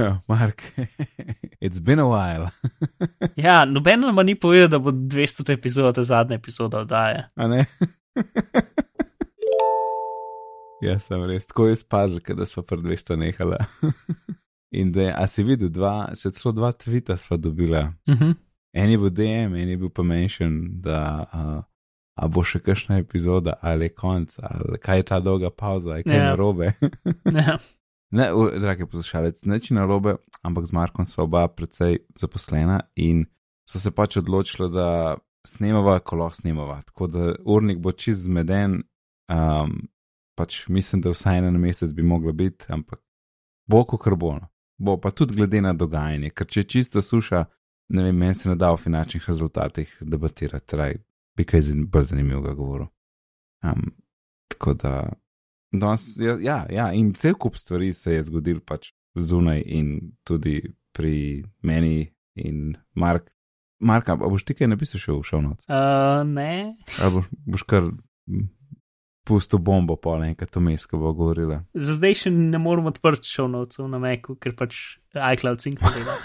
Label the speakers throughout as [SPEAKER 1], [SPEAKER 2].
[SPEAKER 1] Mark, it's been a while.
[SPEAKER 2] Ja, noben nam ni povedal, da bo 200 epizoda zadnja epizoda oddaje.
[SPEAKER 1] A ne? ja, sem res tako izpadl, da smo pred 200 nehala. In da, a si videl, dva, še celo dva tvita sva dobila.
[SPEAKER 2] Uh -huh.
[SPEAKER 1] En je bil DM, en je bil pa menšen, da uh, a bo še kakšna epizoda ali konc, ali kaj je ta dolga pauza, ali kaj je
[SPEAKER 2] Ja.
[SPEAKER 1] narobe.
[SPEAKER 2] ja.
[SPEAKER 1] Ne, v- dragi poslušalec, neči narobe, ampak z Markom sva oba precej zaposlena in so se pač odločili, da snemava, ko lahko snemava. Tako da urnik bo čist zmeden, um, pač mislim, da vsaj en mesec bi mogla biti, ampak bo ko karbono. Bo pa tudi glede na dogajanje, ker če je čista suša, ne vem, meni se ne da o finančnih rezultatih debatirati, raj bi kaj bolj zanimivega govoril. Um, tako da. Danes, ja, ja, ja, in cel kup stvari se je zgodil pač zunaj in tudi pri meni in Mark. Mark, a boš ti kaj napisal še v šovnoc?
[SPEAKER 2] uh, ne,
[SPEAKER 1] Ali boš, boš kar pustil bombo pol enkrat vmes, ko bo govorila?
[SPEAKER 2] za zdaj še ne moremo odprti šovnovcev na Meku, ker pač iCloud sync ne dela.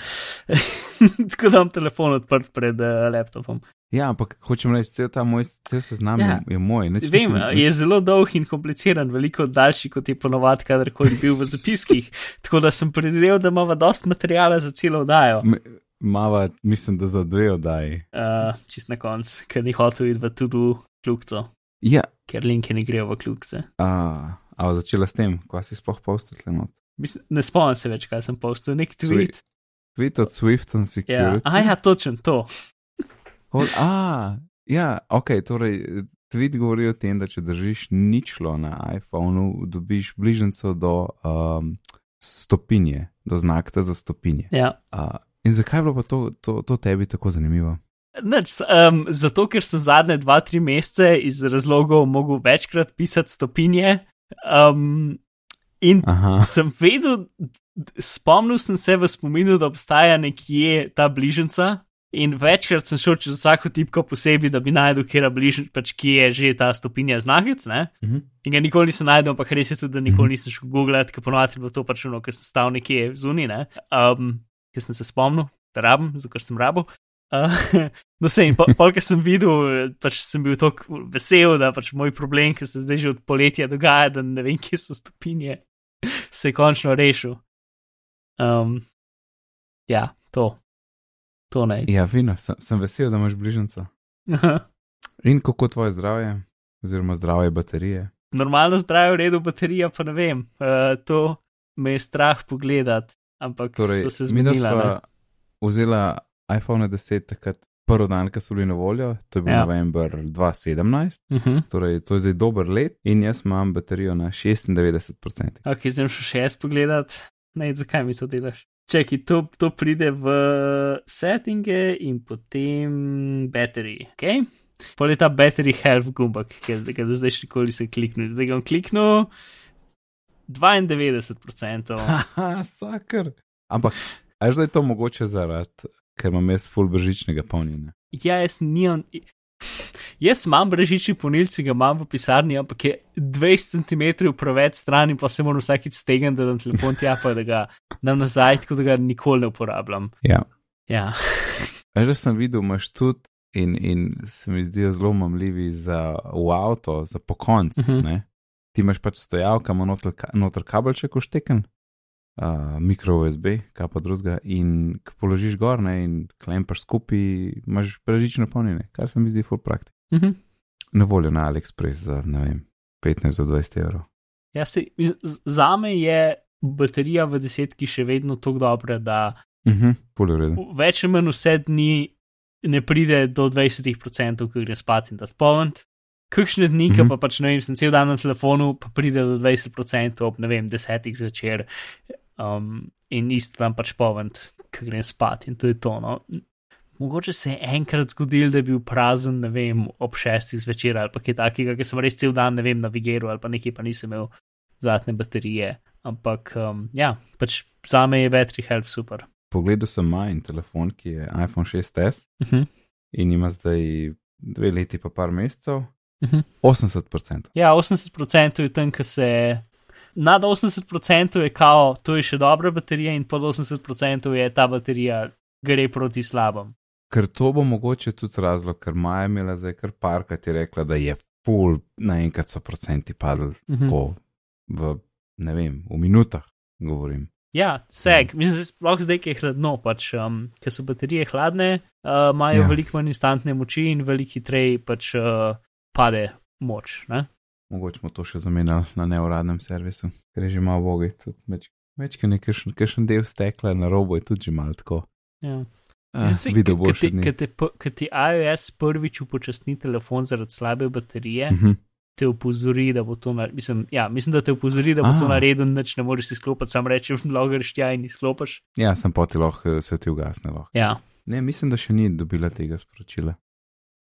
[SPEAKER 2] Tako da imam telefon odprt pred uh, laptopom.
[SPEAKER 1] Ja, ampak hočem reči, cel ta moj cel seznam
[SPEAKER 2] Ja.
[SPEAKER 1] ja. je, je moj. Nič
[SPEAKER 2] Vem,
[SPEAKER 1] nisem-
[SPEAKER 2] je zelo dolg in kompliciran, veliko daljši kot je ponovadi, kadarkoli bil v zapiskih. Tako da sem predvideval, da imamo dost materijala za celo oddajo.
[SPEAKER 1] M- Mava, mislim, da za dve oddaji.
[SPEAKER 2] Uh, čist na koncu, ker ni hotel iti v tudi kljukco,
[SPEAKER 1] Ja,
[SPEAKER 2] ker linki ne grejo v kljukce.
[SPEAKER 1] a, a bo začela s tem, kva si sploh postil not.
[SPEAKER 2] Mislim, ne spomnim se več, kaj sem postil, nek tweet.
[SPEAKER 1] Tweet od Swift on
[SPEAKER 2] Ja.
[SPEAKER 1] Security.
[SPEAKER 2] A ja, točen to.
[SPEAKER 1] Hold, a, ja, ok, torej, tweet govori o tem, da če držiš ničlo na iPhonu, dobiš bližnjico do um, stopinje, do znaka za stopinje.
[SPEAKER 2] Ja.
[SPEAKER 1] Uh, in zakaj je bilo pa to, to, to tebi tako zanimivo?
[SPEAKER 2] Nič, um, zato, ker sem zadnje dva, tri mesece iz razlogov mogel večkrat pisati stopinje. Um, in
[SPEAKER 1] Aha,
[SPEAKER 2] sem vedel, spomnil sem se v spominu, da obstaja nekje ta bližnjica. In večkrat sem šel čez vsako tipko posebej, da bi najdel, kje je bližnjica, pač kje je že ta stopinja znakec. Ne?
[SPEAKER 1] mhm.
[SPEAKER 2] In ga nikoli nisem najdel, ampak res je tudi, da nikoli nisem šel googlati, ker ponovadi je bilo to pač ono, ker sem stal nekje zunaj, um, ker sem se spomnil, da rabim, zato ker sem rabo. Uh, no, se in pol, ker sem videl, pač sem bil tako vesel, da pač moj problem, ki se zdaj že od poletja dogaja, da ne vem, kje so stopinje, se je končno rešil. Um, ja, to. To ne.
[SPEAKER 1] ja, vino, sem, sem vesel, da imaš bližnjico. In kako tvoje zdravje, oziroma zdravje baterije?
[SPEAKER 2] Normalno zdravje, v redu, baterija pa ne vem. Uh, to me je strah pogledati, ampak
[SPEAKER 1] Torej,
[SPEAKER 2] so se zmenila.
[SPEAKER 1] sva vzela iPhone 10 takrat prvi dan, ko so bili na voljo, to je bil
[SPEAKER 2] Ja.
[SPEAKER 1] november 2017.
[SPEAKER 2] Uh -huh.
[SPEAKER 1] Torej, to je zdaj dober let in jaz imam baterijo na 96%.
[SPEAKER 2] Ok, zdaj šel še jaz pogledat. Ne, zakaj mi to delaš? Čekaj, to, to pride v settinge in potem battery, ok? Pol je ta battery health gumbak, ki ga do zdaj še nikoli nisem kliknil. Zdaj ga bom kliknil 92%.
[SPEAKER 1] Haha, sakr. Ampak, až da je to mogoče zaradi, ker imam jaz full bržičnega polnjenja.
[SPEAKER 2] Ja, jaz nimam. Jaz imam brežični ponilci, ga imam v pisarni, ampak je 20 cm preveč stran in pa se moram vsakeč stegniti, da dam telefon tja, pa da ga dam nazaj, tako da ga nikoli ne uporabljam.
[SPEAKER 1] Ja.
[SPEAKER 2] Ja,
[SPEAKER 1] da sem videl, imaš tudi in, in se mi zdijo zelo mamljivi za v avto, za pokonc. Uh
[SPEAKER 2] Mhm.
[SPEAKER 1] -huh. Ti imaš pač stojalka, ima noter, noter kabelček ušteken, uh, mikro USB, kaj pa drugega, in položiš gor ne, in klempaš skupaj, imaš brežično polnjenje, kar se mi zdi full praktik.
[SPEAKER 2] Mhm.
[SPEAKER 1] Na voljo na AliExpress za, ne vem, 15 do 20 evrov.
[SPEAKER 2] ja se, z- zame je baterija v desetki še vedno tako dobra, da
[SPEAKER 1] uh -huh, v redu.
[SPEAKER 2] več ali manj vse dni ne pride do 20%, ki gre spat in da polnt. Kakšne dni, mm -hmm. Pa pač ne vem, sem cel dan na telefonu, pa pride do 20% ob ne vem, desetih zvečer um, in isto tam pač polnt, ki grem spat in to je to. No. Mogoče se je enkrat zgodil, da je bil prazen, ne vem, ob šestih zvečer ali pa kaj takega, ker sem res cel dan, ne vem, navigiral ali pa nekaj, pa nisem imel zadnje baterije. Ampak um, ja, pač za me je battery health super.
[SPEAKER 1] Pogledal sem majhen telefon, ki je iPhone 6s
[SPEAKER 2] Uh -huh.
[SPEAKER 1] in ima zdaj dve leti pa par mesecev.
[SPEAKER 2] Uh -huh.
[SPEAKER 1] 80%.
[SPEAKER 2] Ja, 80% je tam, ki se nad 80% je kao, to je še dobra baterija, in pod 80% je ta baterija gre proti slabom.
[SPEAKER 1] Ker to bo mogoče tudi razlog, ker Maja imela zdaj kar parkrat je rekla, da je full, naenkrat so procenti padli,
[SPEAKER 2] Uh -huh.
[SPEAKER 1] tako v, ne vem, v minutah, govorim.
[SPEAKER 2] Ja, seg, mislim, da sploh zdaj, ki je hladno, pač, um, ker so baterije hladne, uh, imajo
[SPEAKER 1] Ja.
[SPEAKER 2] ja. veliko manj instantne moči in veliko hitreje pač uh, pade moč. Ne?
[SPEAKER 1] Mogoče smo to še zamenjali na neuradnem servisu, ker je že malo bogi. Večkrat nekaj še del stekla na robu je tudi že malo tako.
[SPEAKER 2] Ja.
[SPEAKER 1] Ah,
[SPEAKER 2] Mislim,
[SPEAKER 1] videl boš
[SPEAKER 2] k ti- iOS prvič upočasni telefon zaradi slabe baterije,
[SPEAKER 1] Mhm.
[SPEAKER 2] te opozori, da bo to naredil. Mislim, ja, mislim, da te opozori, da bo
[SPEAKER 1] Ah.
[SPEAKER 2] to naredil, nič ne moreš izklopiti, sam rečeš, blogeriš tja in izklopiš.
[SPEAKER 1] Ja, sem poti lahko eh, se ti ugasne. Lahko.
[SPEAKER 2] Ja,
[SPEAKER 1] Ne, mislim, da še ni dobila tega sporočila.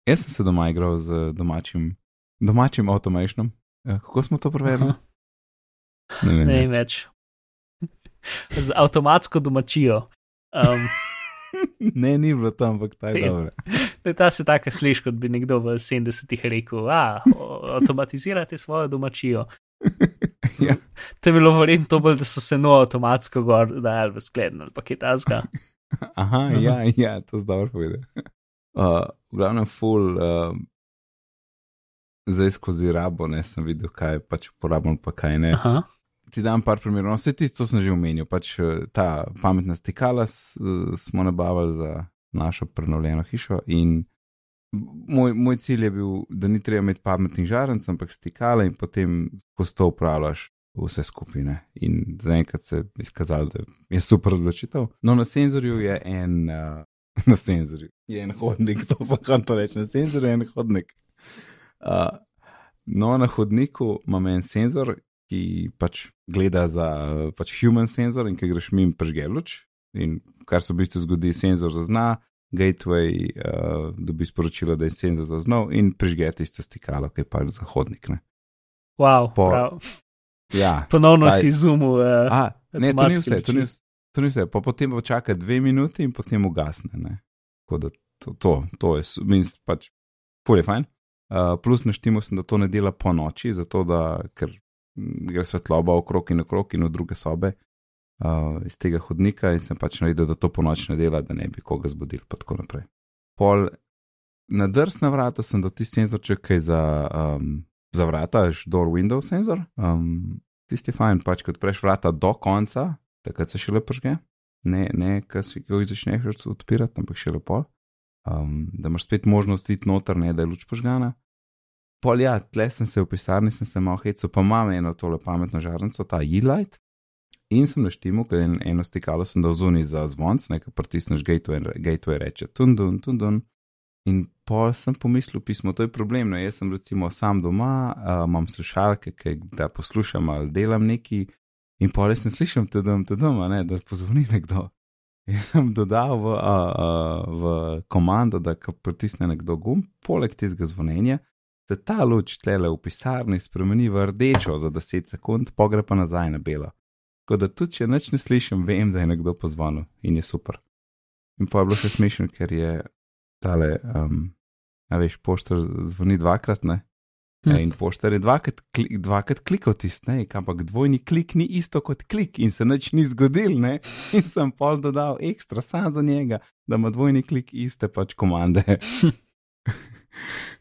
[SPEAKER 1] Jaz sem se doma igral z domačim, domačim automationom. Eh, Kako smo to preverili?
[SPEAKER 2] Aha.
[SPEAKER 1] Ne vem.
[SPEAKER 2] ne
[SPEAKER 1] več.
[SPEAKER 2] več. Z avtomatsko domačijo. Um,
[SPEAKER 1] ne, ni bilo tam, ampak ta je dobro.
[SPEAKER 2] Ta se tako sliši, kot bi nekdo v 70-ih rekel: A, avtomatizirate svojo domačijo.
[SPEAKER 1] ja.
[SPEAKER 2] To je bilo verjetno to, bolj, da so se no avtomatsko gor dajali v skled ali pa kaj tasga.
[SPEAKER 1] Aha, ja, ja, to je dobro povedal. Uh, v glavnem, full, uh, zdaj skozi rabo ne sem videl, kaj pač uporabljam, pa kaj ne.
[SPEAKER 2] Aha.
[SPEAKER 1] Ti dam par primerov, no, vse tisto sem že omenil. Pač eh, ta pametna stikala s, eh, smo nabavili za našo prenovljeno hišo. In moj, moj cilj je bil, da ni treba imeti pametnih žarenc, ampak stikala in potem skozi to upravljaš vse skupine. In zaenkrat se je izkazalo, da je super odločitev. No, na senzorju je en, uh, na senzorju je en hodnik, to sem hotel reči, na senzorju je en hodnik. Uh, no, na hodniku imam en senzor, ki pač gleda za pač human senzor in ki greš mimo prežge luč. In kar se v bistvu zgodi, senzor zazna, gateway uh, dobi sporočilo, da je senzor zaznal in prežge tisto stikalo, ki je pač za hodnik. Ne?
[SPEAKER 2] Wow,
[SPEAKER 1] Po-
[SPEAKER 2] prav.
[SPEAKER 1] Ja,
[SPEAKER 2] Ponovno
[SPEAKER 1] taj-
[SPEAKER 2] si izumil. Uh,
[SPEAKER 1] A, ne, to ni vse, to ni, to ni vse. Pa potem pa čaka dve minuti in potem ugasne. Ne? Tako da to, to, to je, minst, pač, ful je fajn. Uh, plus naštimo sem, da to ne dela po noči, zato da, ker gre svetloba okrog in okrog in v druge sobe uh, iz tega hodnika in sem pač naredil, da to po noči ne dela, da ne bi koga zbudil in tako naprej. Pol na drsna vrata sem dal tisti senzorček, ki je za, um, za vrata, až door window senzor. Um, tisti je fajn, pač ko odpreš vrata do konca, takrat se šele pržge, ne, ne ko si jih začneš odpirati, ampak šele pol. Um, da imaš spet možnost iti noter, ne da je luč požgana. Pol ja, tle sem se v pisarni, sem se malo hecel, pa imam eno tole pametno žarnico, ta e-light. In sem naštimal, ker en, eno stikalo sem dal zunaj za zvonc, nekaj pritisneš gateway, gateway reče tundun, tundun. In pol sem pomislil, pismo, to je problem. No, jaz sem recimo sam doma, uh, imam slušalke, ki da poslušam ali delam neki, in pol res ne slišim tudum, tudum, ne, da pozvoni nekdo. In sem dodal v, uh, uh, v komando, da ko pritisne nekdo gumb, poleg tistega zvonjenja, se ta luč tlele v pisarni spremeni v rdečo za 10 sekund, pogre pa nazaj na belo. Tako da tudi, če nič ne slišim, vem, da je nekdo pozvonil in je super. In pa je bilo še smešno, ker je tale, um, a veš, poštar zvoni dvakrat, ne?
[SPEAKER 2] Hm.
[SPEAKER 1] In poštar je dvakrat, dvakrat klikal tisti, ne, ampak dvojni klik ni isto kot klik in se nič ni zgodil, ne. In sem pol dodal ekstra sam za njega, da ima dvojni klik iste pač komande.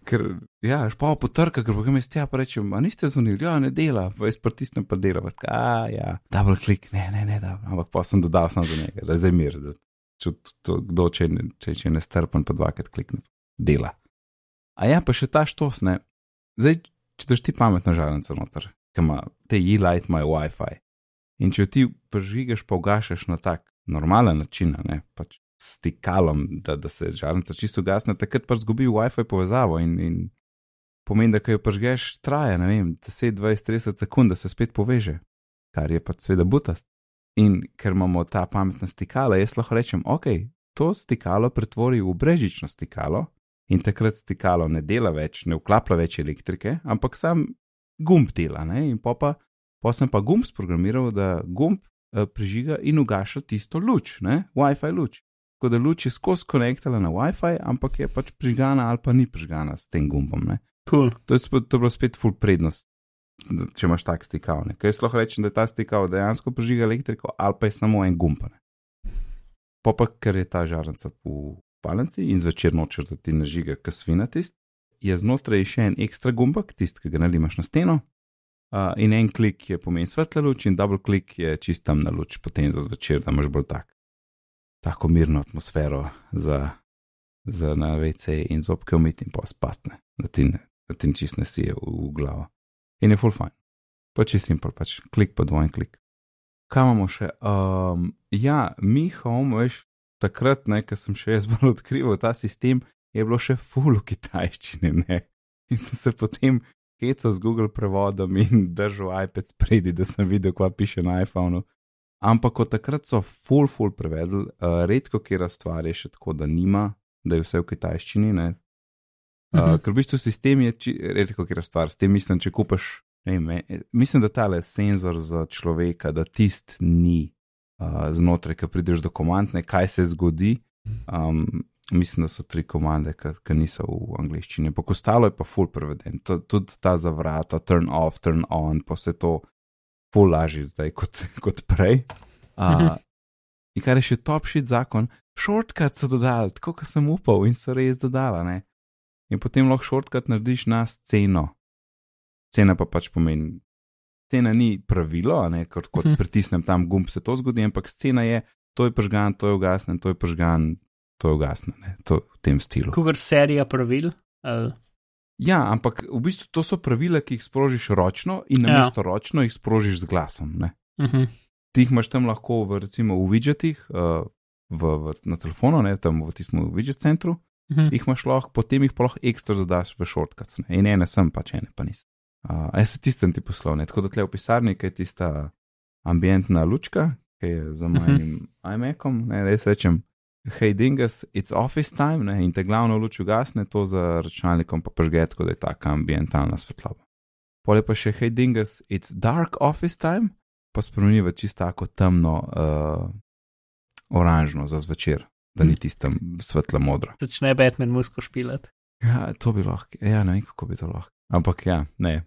[SPEAKER 1] ker, ja, pa potrka, ker potem jaz tja pa rečem, a niste zvonili, ja, ne dela, pa jaz pritisnem pa dela, ska, a, ja, double klik, ne, ne, ne, da, ampak pa sem dodal sam za njega, da je zdaj mir, da čut, to, kdo, če, ne- če, če je nestrpen, pa dvakrat klikne, dela. A ja, pa še ta štos, ne, zdaj, če daš ti pametno žarnico noter, ki ima te e-light, imajo WiFi. In če ti prižigaš, pa ugašaš na tak normalen način, ne pač stikalom, da, da se žarnica čisto ugasne, takrat pa zgubi WiFi povezavo in, in pomeni, da ko jo prižgeš, traja, ne vem, 10, 20, 30 sekund, da se spet poveže, kar je pač sveda butast. In ker imamo ta pametna stikala, jaz lahko rečem, ok, to stikalo pretvori v brežično stikalo in takrat stikalo ne dela več, ne vklaplja več elektrike, ampak sam gumb dela, ne? in pa, pa, pa sem pa gumb sprogramiral, da gumb eh, prižiga in ugaša tisto luč, ne? WiFi luč. Tako da luč je skozi konektala na WiFi, ampak je pač prižgana ali pa ni prižgana s tem gumbom. Ne?
[SPEAKER 2] Cool.
[SPEAKER 1] To je, to je bilo spet full prednost če imaš tak stikav. Ne. Ker jaz lahko rečem, da je ta stikav dejansko prižiga elektriko, ali pa je samo en gumb. ne. Po pa, ker je ta žarnica v palenci in zvečer nočeš, da ti nažiga kasvina tist, je znotraj še en ekstra gumbak, tist, ki ga nalimaš na steno. Uh, in en klik je pomeni svetla luč, in double klik je čist temna luč, potem za zvečer, da imaš bolj tak, tako mirno atmosfero za, za na VC in zobke umiti in pa spatne, da ti, ne- da ti čist ne sije v, v glavo. In je full fine. Pa čist simpel, pač klik pa dvojen klik. Kaj imamo še? Um, ja, mi home, veš, takrat, ne, ko sem še jaz bolj odkrival ta sistem, je bilo še full v kitajščini, ne. In sem se potem hecal z Google prevodom in držal iPad spredi, da sem videl, kaj piše na iPhonu. Ampak od takrat so full, full prevedli, uh, redko kera stvar je še tako, da nima, da je vse v kitajščini. Ne? Uh,
[SPEAKER 2] Mhm.
[SPEAKER 1] Ker v bistvu sistem je či, redko kera stvar, s tem mislim, če kupaš. Ne, vem, eh, mislim, da tale senzor za človeka, da tist ni uh, znotraj, ki prideš do komandne, kaj se zgodi. Um, mislim, da so tri komande, ki niso v angleščini, ampak ostalo je pa full preveden. Tudi ta za vrata, turn off, turn on, pa vse to full lažje zdaj kot, kot prej. Uh, in kar je še top shit zakon, shortcut so dodali, tako kot sem upal in so res dodala. Ne? In potem lahko shortcut narediš na sceno. Cena pa pač pomeni. Cena ni pravilo, ne kot, kot
[SPEAKER 2] Mhm.
[SPEAKER 1] pritisnem tam gumb, se to zgodi, ampak scena je, to je pržgan, to je ugasnen, to je pržgan, to je ugasnen, ne, to v tem stilu.
[SPEAKER 2] Kugor serija pravil. ali-
[SPEAKER 1] Ja, ampak v bistvu to so pravila, ki jih sprožiš ročno in
[SPEAKER 2] Ja.
[SPEAKER 1] namesto ja. ročno jih sprožiš z glasom. Ne.
[SPEAKER 2] Mhm.
[SPEAKER 1] Ti jih imaš tam lahko v, recimo, v widgetih, uh, v, v, na telefonu, ne, tam v tistem widget centru,
[SPEAKER 2] Mhm.
[SPEAKER 1] jih imaš lahko, potem jih pa lahko ekstra dodaš v shortcuts. Ne. In ene sem, pač ene pa nisem. Uh, jaz se tistem ti poslovne, tako da tle v pisarni, ki je tista ambientna lučka, ki je za mojim iMacom, ne, da jaz rečem, hej dingus, it's office time, ne, in te glavno luč ugasne, to za računalnikom pa pržge, tako da je taka ambientalna svetloba. Pole pa še hej dingus, it's dark office time, pa spremeni v čisto tako temno, uh, oranžno za zvečer, da ni tistem svetla modra.
[SPEAKER 2] Začne Batman musko špilati.
[SPEAKER 1] Ja, to bi lahko, ja, ne vem, kako bi to lahko. Ampak ja, ne.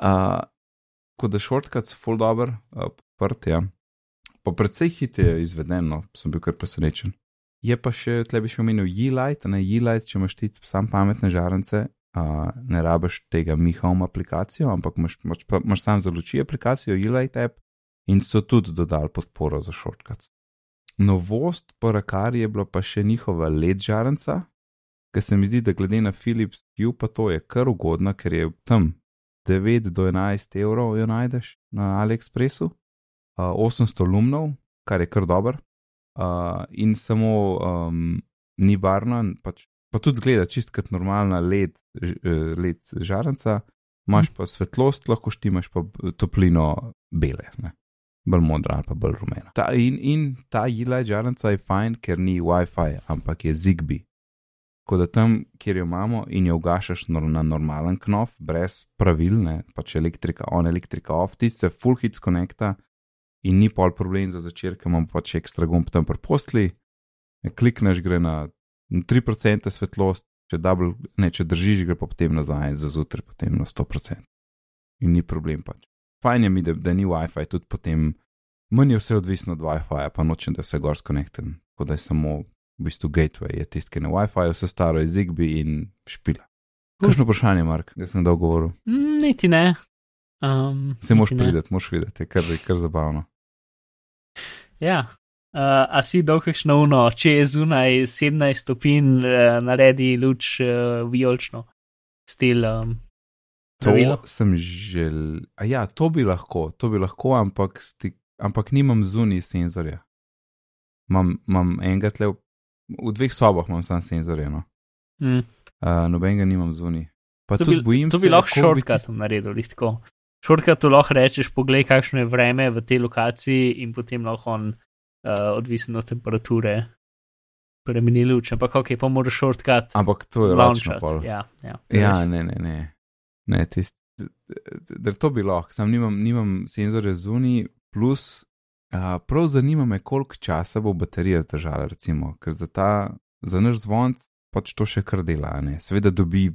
[SPEAKER 1] uh, kot da shortcuts, full dobro, uh, prt, ja. Pa predvsej hit je izveden, no, sem bil kar presenečen. Je pa še, tle bi še omenil Yeelight, ne Yeelight, če imaš ti sam pametne žarence, uh, ne rabiš tega Mi Home aplikacijo, ampak imaš, imaš, imaš sam za luči aplikacijo Yeelight app in so tudi dodali podporo za shortcuts. Novost po Rakari je bila pa še njihova LED žarenca, ker se mi zdi, da glede na Philips Hue pa to je kar ugodno, ker je tam 9 do 11 evrov jo najdeš na AliExpressu, 800 lumnov, kar je kar dober, uh, in samo um, ni barna, pač, pa tudi zgleda čist kot normalna LED, eh, LED žarenca, imaš pa svetlost, lahko štimaš pa toplino bele. Ne? Bolj modra ali pa bolj rumena. Ta, in, in ta jila žarenca je fajn, ker ni WiFi, ampak je Zigbee. Tako da tam, kjer jo imamo in jo ugašaš na normalen knof, brez pravil, ne, pač elektrika on, elektrika off, ti se full hit skonekta in ni pol problem za začer, ker imamo pač ekstra gumb tam pri postli, klikneš, gre na 3% svetlost, če, double, ne, če držiš, gre pa potem nazaj za zjutraj, potem na 100%. In ni problem pač. Fajn je mi, da, da ni WiFi, tudi potem manj je vse odvisno od WiFi, pa nočem, da je vse gor skonekten, tako da je samo v bistvu gateway, je tisti, ki je na WiFi, vse staro je Zigbee in špila. Kakšno vprašanje, Mark, da sem dolgo govoril?
[SPEAKER 2] Mm, Niti ne. Um,
[SPEAKER 1] Se moš prideti, moš videti, je kar, je kar zabavno.
[SPEAKER 2] Ja. Uh, a si dolgšno uno, če je zunaj 17 stopinj, uh, naredi luč uh, vijolično, stil. Um,
[SPEAKER 1] To
[SPEAKER 2] pravilo.
[SPEAKER 1] sem želel. Ja, to bi lahko, to bi lahko, ampak, sti, ampak nimam zunaj senzorja. Imam, imam enega tle, v, v dveh sobah imam sam senzorje, no.
[SPEAKER 2] mm.
[SPEAKER 1] uh, nobenega nimam zunaj. Pa
[SPEAKER 2] To
[SPEAKER 1] tudi
[SPEAKER 2] bi,
[SPEAKER 1] bojim
[SPEAKER 2] to
[SPEAKER 1] se,
[SPEAKER 2] bi lahko šortkatom naredil, tako. Šortkatom lahko rečeš, poglej, kakšno je vreme v tej lokaciji in potem lahko on, uh, odvisno od temperature, spremeni luč. Ampak ok, pa moraš šortkat
[SPEAKER 1] Ampak to je pol.
[SPEAKER 2] Ja, ja,
[SPEAKER 1] Ja,
[SPEAKER 2] res.
[SPEAKER 1] ne, ne, ne. ne tist, da to bi lahko, sam nimam, nimam senzorja zunaj, plus uh, prav zanima me, koliko časa bo baterija zdržala, recimo, ker za ta, za naš zvonc pač to še kar dela, a ne. Seveda dobi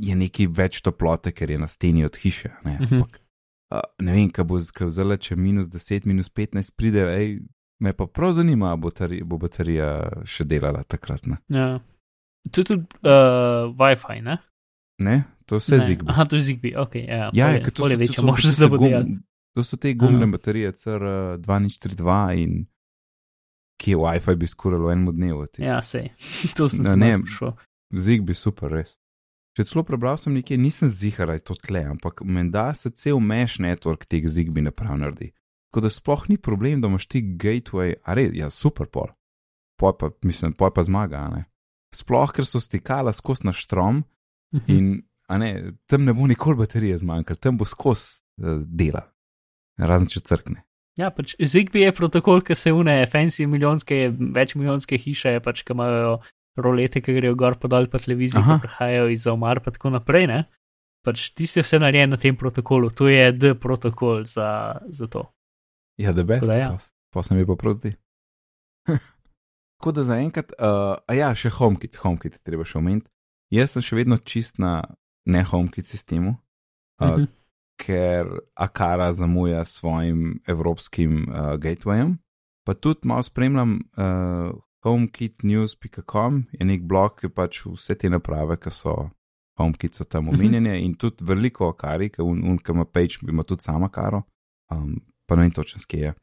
[SPEAKER 1] je nekaj več toplote, ker je na steni od hiše. Ne,
[SPEAKER 2] Mhm.
[SPEAKER 1] Ampak, uh, ne vem, kaj bo zelo, če minus 10, minus 15 pride, ej, me pa prav zanima, bo, tari, bo baterija še delala takrat. Ne,
[SPEAKER 2] Ja. To je tudi uh, Wi-Fi, ne?
[SPEAKER 1] ne? to je vse zigbi.
[SPEAKER 2] Aha, to je Zigbee, ok. Ja,
[SPEAKER 1] Ja,
[SPEAKER 2] bolje,
[SPEAKER 1] ker to
[SPEAKER 2] bolje
[SPEAKER 1] so- to so
[SPEAKER 2] možnost, bo
[SPEAKER 1] gum-
[SPEAKER 2] delal.
[SPEAKER 1] To so te gumne
[SPEAKER 2] Aha.
[SPEAKER 1] baterije, CR2032 in ki je Wi-Fi bi skoraj v enem dnevu. tisto.
[SPEAKER 2] Ja, sej. to sem
[SPEAKER 1] Ne,
[SPEAKER 2] se sprašal.
[SPEAKER 1] Zig bi super, res. Če celo prebral sem nekaj, nisem zihar, je to tle, ampak menda se cel mesh network teh zigbi naprav naredi. Tako da sploh ni problem, da imaš ti gateway, a res, ja, super pol. Poj pa, mislim, poj pa zmaga, a ne. Sploh, ker so stikala skozi naš strom
[SPEAKER 2] Mhm.
[SPEAKER 1] in, a ne, tam ne bo nikoli baterije zmanjkalo, tam bo skozi uh, dela. Razen če crkne.
[SPEAKER 2] Ja, pač Zigbee je protokol, ki se une, fancy milijonske, več milijonske hiše, pač, ki imajo rolete, ki grejo gor pa dol pa televizijo, ki prihajajo iz omar pa tako naprej, ne. Pač tisti vse narejen na tem protokolu, to je D protokol za, za to.
[SPEAKER 1] Ja, da best,
[SPEAKER 2] ja.
[SPEAKER 1] pa, se mi pa zdi. Tako da zaenkrat, uh, a ja, še HomeKit, HomeKit treba še omeniti. Jaz sem še vedno čist na ne HomeKit sistemu, uh,
[SPEAKER 2] Mhm.
[SPEAKER 1] ker Akara zamuja s svojim evropskim uh, gatewayem. Pa tudi malo spremljam uh, HomeKitNews.com, je nek blog, ki pač vse te naprave, ki so HomeKit, so tam
[SPEAKER 2] Mhm.
[SPEAKER 1] omenjene in tudi veliko Akari, ki un, un, ki ima page, ima tudi sama Karo, um, pa ne vem točno skje je.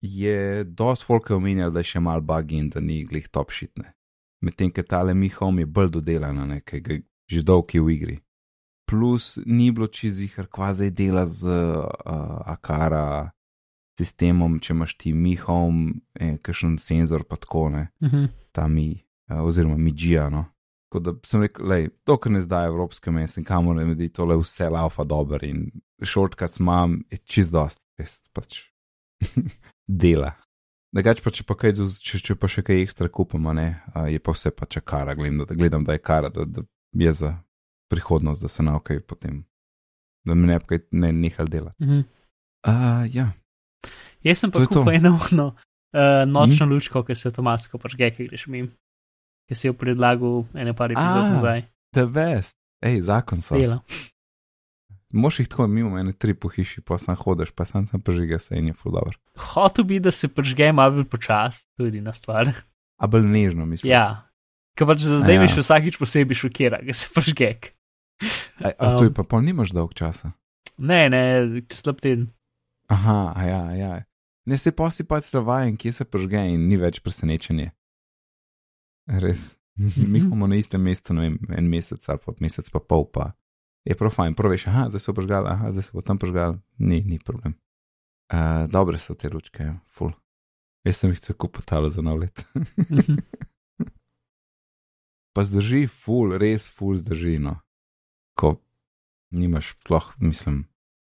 [SPEAKER 1] Je dosti folk omenjal, da je še mal bug in da ni glih top šitne. Medtem, ker tale Mi Home je bolj dodelana, nekaj že dolgi v igri. Plus ni bilo čizihar kvazi dela z uh, Akara sistemom, če imaš ti Mi Home, eh, kakšen senzor pa tako ne,
[SPEAKER 2] Mhm.
[SPEAKER 1] ta mi, uh, oziroma mi Gija. No. Tako da sem rekel, lej, dokler ne zdaj evropske mese in kamor ne vidi, tole vse laufa dober in shortcuts imam, je čist dost, res pač dela. Drugač pa če pa, kaj, če, če pa še kaj ekstra kupimo, ne, a je pa vse pač kara, gledam, da, gledam, da je kara, da, da je za prihodnost, da se naučim potem, da mi ne bi kaj ne nehal delati.
[SPEAKER 2] Mhm.
[SPEAKER 1] Uh, ja,
[SPEAKER 2] Jaz sem pa
[SPEAKER 1] je
[SPEAKER 2] kupil eno no, uh, nočno mm. lučko, ki se avtomatsko pažge, ki greš mim, ki si jo predlagal ene par epizod
[SPEAKER 1] A.
[SPEAKER 2] nazaj.
[SPEAKER 1] the best, hej, zakon so.
[SPEAKER 2] Dela.
[SPEAKER 1] Moš jih tako mimo mene tri po hiši, pa sam hodiš, pa sem prežiga se in je full dobro.
[SPEAKER 2] Hotel bi, da se pažge malo bolj počas, tudi na stvar.
[SPEAKER 1] A bolj nežno, mislim.
[SPEAKER 2] Ja, ker pač za zdaj
[SPEAKER 1] Ja.
[SPEAKER 2] mi še vsakič posebej šokira, da se pažge.
[SPEAKER 1] A, a to je
[SPEAKER 2] Um.
[SPEAKER 1] pa pol nimaš dolg časa.
[SPEAKER 2] Ne, ne, slab teden.
[SPEAKER 1] Aha, ja, ja. Ne se pa si pač navajen, kje se požge in ni več presenečenje. Res. Mi imamo na istem mestu, ne vem, en mesec ali pa mesec pa pol, pa je prav fajn. Prvo veš, aha, zdaj so požgali, aha, zdaj se bo tam požgal, ni, ni problem. Uh, dobre so te lučke, ja, full. Jaz sem jih celo kupil za nov let. Pa zdrži, full, res full zdrži, no. Ko nimaš, sploh, mislim.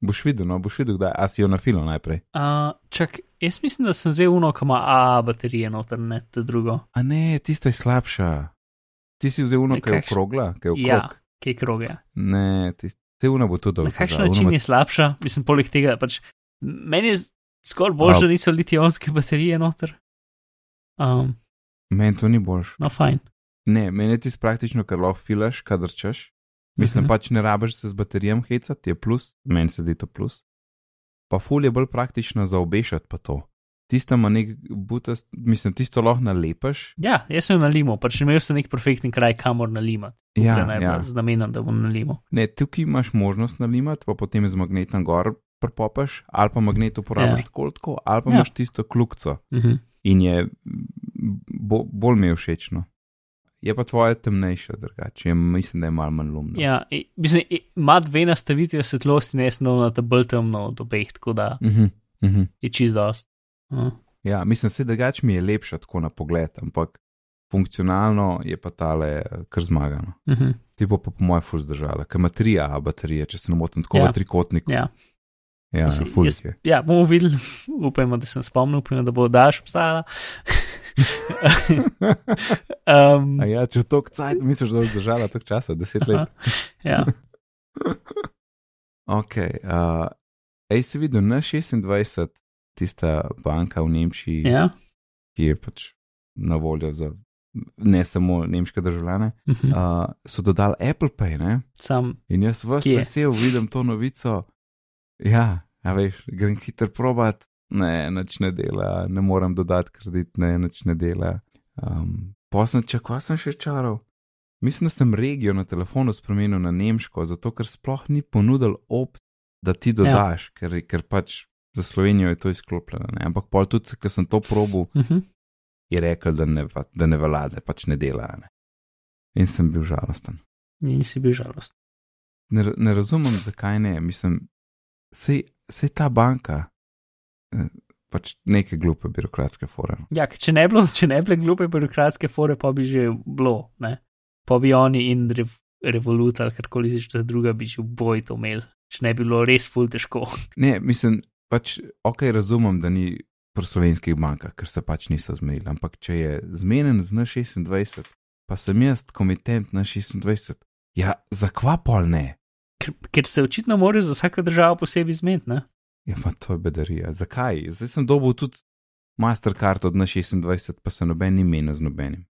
[SPEAKER 1] Boš videl, no, boš videl, kdaj, a si jo na filu najprej.
[SPEAKER 2] Uh, čak, jaz mislim, da sem zdaj uno, ki ima A baterije noter, ne te drugo.
[SPEAKER 1] A ne, tista je slabša. Ti si vzel uno, ki je
[SPEAKER 2] kakš-
[SPEAKER 1] okrogla, ki je okrog.
[SPEAKER 2] Ja, kaj kroge.
[SPEAKER 1] Ne, te uno bo tudi
[SPEAKER 2] Na
[SPEAKER 1] dobro.
[SPEAKER 2] kakšen način je slabša? Mislim, poleg tega, pač meni je skoraj bolj, da niso litijske baterije noter. Um,
[SPEAKER 1] Meni to ni boljš.
[SPEAKER 2] no, fajn.
[SPEAKER 1] Ne, meni je ti praktično, ker lahko filaš, kadar češ. Mislim,
[SPEAKER 2] Mhm.
[SPEAKER 1] pač ne rabiš se z baterijem hecati, je plus, meni se zdi to plus. Pa ful je bolj praktično za obešati pa to. Tisto ima nek butast, mislim, tisto lahko nalepaš.
[SPEAKER 2] Ja, jaz sem na limu, pač imel sem nek perfektni kraj, kamor nalimati.
[SPEAKER 1] Ja, ja.
[SPEAKER 2] z namenom, da bom na limu.
[SPEAKER 1] Ne, tukaj imaš možnost nalimati, pa potem z magnetom gor prpopaš, ali pa magnet uporabiš
[SPEAKER 2] Ja.
[SPEAKER 1] tako, tako, ali pa
[SPEAKER 2] Ja.
[SPEAKER 1] imaš tisto klukco.
[SPEAKER 2] Mhm.
[SPEAKER 1] in je bo, bolj mi je všečno. Je pa tvoje temnejše, drugače, mislim, da je malo manj lumno.
[SPEAKER 2] Ja, mislim, ima dve nastavitvi svetlosti, ne samo na ta bolj temno od obeh, tako da
[SPEAKER 1] Uh -huh, uh -huh.
[SPEAKER 2] je čist dost. Uh.
[SPEAKER 1] ja mislim, se drugače mi je lepša tako na pogled, ampak funkcionalno je pa tale eh, kar zmagano.
[SPEAKER 2] Uh -huh.
[SPEAKER 1] Ti bo pa po mojem ful zdržala, ker ima tri A baterije, če se ne motim, tako
[SPEAKER 2] Ja.
[SPEAKER 1] v trikotniku.
[SPEAKER 2] Ja.
[SPEAKER 1] ja
[SPEAKER 2] Mislim, jaz- ja, bomo videli, upajmo, da sem spomnil, upajmo, da bo daš obstajala. um,
[SPEAKER 1] A ja, če v to kcajt, misliš, da bo zdržala toliko časa, deset let.
[SPEAKER 2] ja.
[SPEAKER 1] Ok, uh, ej si videl na 26, tista banka v Nemčiji,
[SPEAKER 2] ja.
[SPEAKER 1] ki je pač na voljo za ne samo nemške državljane,
[SPEAKER 2] Mhm.
[SPEAKER 1] uh, so dodali Apple Pay. Ne?
[SPEAKER 2] Sam,
[SPEAKER 1] In jaz vas vesel vidim to novico. Ja, a veš, grem hiter probat, ne, nič ne dela, ne morem dodati kredit, ne, nič ne dela. Um, Posem, če kva sem še čaral. Mislim, da sem regijo na telefonu spremenil na nemško, zato ker sploh ni ponudil op, da ti dodaš, ja. ker, ker pač za Slovenijo je to izklopljeno. Ne? Ampak pol tudi, ker sem to probil,
[SPEAKER 2] mhm.
[SPEAKER 1] je rekel, da ne, da ne vlade, pač ne dela. Ne? In sem bil žalosten.
[SPEAKER 2] in si bil žalost.
[SPEAKER 1] ne, ne razumem, zakaj ne. Mislim, sej, sej ta banka, pač neke glupe birokratske fore. no.
[SPEAKER 2] Ja, če ne bi bilo, če ne bi bile glupe birokratske fore, pa bi že bilo, ne. Pa bi oni in rev, Revolut ali karkoli že druga bi že v boj to imeli, če ne bi bilo res ful težko.
[SPEAKER 1] Ne, mislim, pač ok, razumem, da ni pri slovenskih bankah, ker se pač niso zmenili. Ampak če je zmeden z N26, pa sem jaz komitent na 26, ja, zakva pol ne?
[SPEAKER 2] Ker, ker se očitno morajo za vsako državo posebej zmeniti, ne.
[SPEAKER 1] Ja, pa to je bedarija. Zakaj? Zdaj sem dobil tudi Mastercard od N26, pa se noben ni menil z nobenim.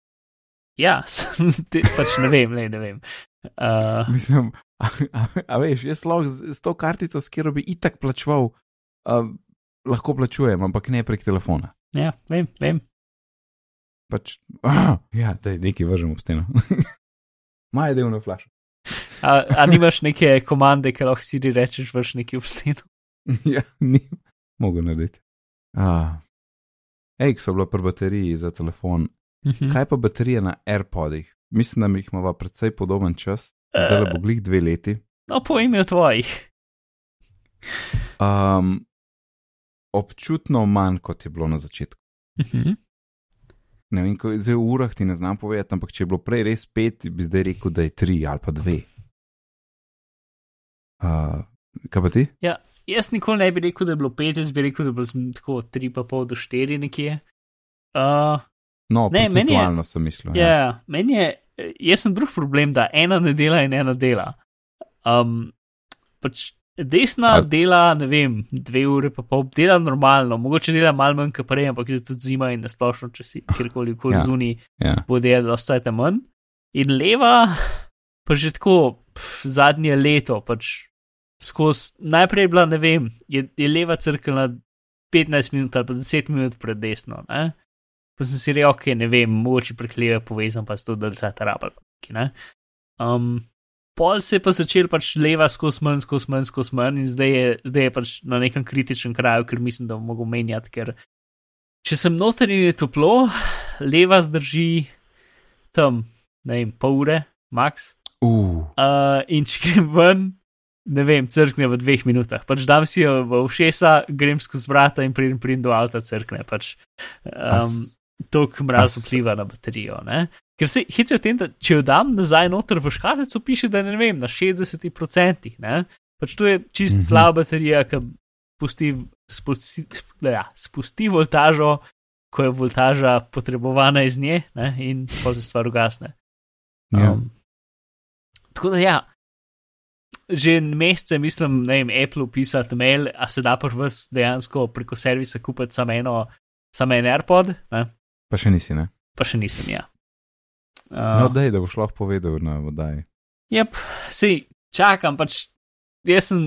[SPEAKER 2] Ja, sem, te, pač ne vem, ne, ne vem. Uh,
[SPEAKER 1] Mislim, a, a, a veš, jaz lahko z, z to kartico, s katero bi itak plačeval, a, lahko plačujem, ampak ne prek telefona.
[SPEAKER 2] ja, vem, vem.
[SPEAKER 1] Pač, a, ja, da je nekaj vržem v steno. Maj delno flash.
[SPEAKER 2] A, a nimaš neke komande, ki lahko si rečeš, vrš neki obstenu?
[SPEAKER 1] ja, ni mogel narediti. A, Ej, so bila pri bateriji za telefon.
[SPEAKER 2] Mhm.
[SPEAKER 1] Kaj pa baterija na AirPodih? Mislim, da mi jih imamo precej podoben čas, zdaj le bo glih dve leti.
[SPEAKER 2] No, po imenu tvojih.
[SPEAKER 1] Um, občutno manj, kot je bilo na začetku.
[SPEAKER 2] Mhm.
[SPEAKER 1] Ne vem, ko, zdaj v urah ti ne znam povedati, ampak če je bilo prej res pet, bi zdaj rekel, da je tri ali pa dve. Uh, kaj pa ti?
[SPEAKER 2] Jaz nikoli ne bi rekel, da je bilo pet, jaz bi rekel, da je bilo tako tri pa pol do štiri nekje. Uh,
[SPEAKER 1] No,
[SPEAKER 2] Ne, meni je-
[SPEAKER 1] sem mislil.
[SPEAKER 2] ja, yeah, meni je, jaz sem drug problem, da ena ne dela in ena dela. Um, pač desna
[SPEAKER 1] A-
[SPEAKER 2] dela, ne vem, dve ure pa pol, dela normalno, mogoče dela malo manj kot prej, ampak je tudi zima in nasplošno, če si kjerkoli koli
[SPEAKER 1] Ja.
[SPEAKER 2] ja. zunaj,
[SPEAKER 1] Ja.
[SPEAKER 2] bo delala dosta manj. In leva, pa že tako pf, zadnje leto, pač skozi, najprej je bila, ne vem, je, je leva crkvena 15 minut ali pa 10 minut pred desno. Ne? Pa sem si rekel, ok, ne vem, mogoče prekleve povezan pa s to, da se ta rabal. Um, pol se je pa začel pač leva skozi manj, skozi manj, skozi manj in zdaj je, zdaj je pač na nekem kritičnem kraju, ker mislim, da bom mogel menjati, ker če sem noter in je toplo, leva zdrži tam, ne vem, pol ure, max.
[SPEAKER 1] Uh,
[SPEAKER 2] Uh, in če grem ven, ne vem, crkne v dveh minutah. Pač dam si jo v ušesa, grem skozi vrata in pridem, pridem do avta, crkne. Pač, um, Tok mraz vpliva na baterijo. Ne? Ker se hitro v tem, da če jo dam nazaj noter v škatlico, piše, da ne vem, na 60%. Ne? Pač to je čist
[SPEAKER 1] Mhm.
[SPEAKER 2] mm -hmm. slaba baterija, ki spusti, spusti, sp- ja, spusti voltažo, ko je voltaža potrebovana iz nje ne? in pa se stvar ugasne.
[SPEAKER 1] ja.
[SPEAKER 2] Um, tako da ja, že mesece mislim, ne vem, Apple pisati mail, a se da pa vas dejansko preko servisa kupiti samo eno, samo en AirPod, ne?
[SPEAKER 1] Pa še nisi, ne?
[SPEAKER 2] pa še nisem ja.
[SPEAKER 1] No,
[SPEAKER 2] Uh,
[SPEAKER 1] dej, da boš lahko povedal na vodaji.
[SPEAKER 2] Jep, sej čakam, pač jaz sem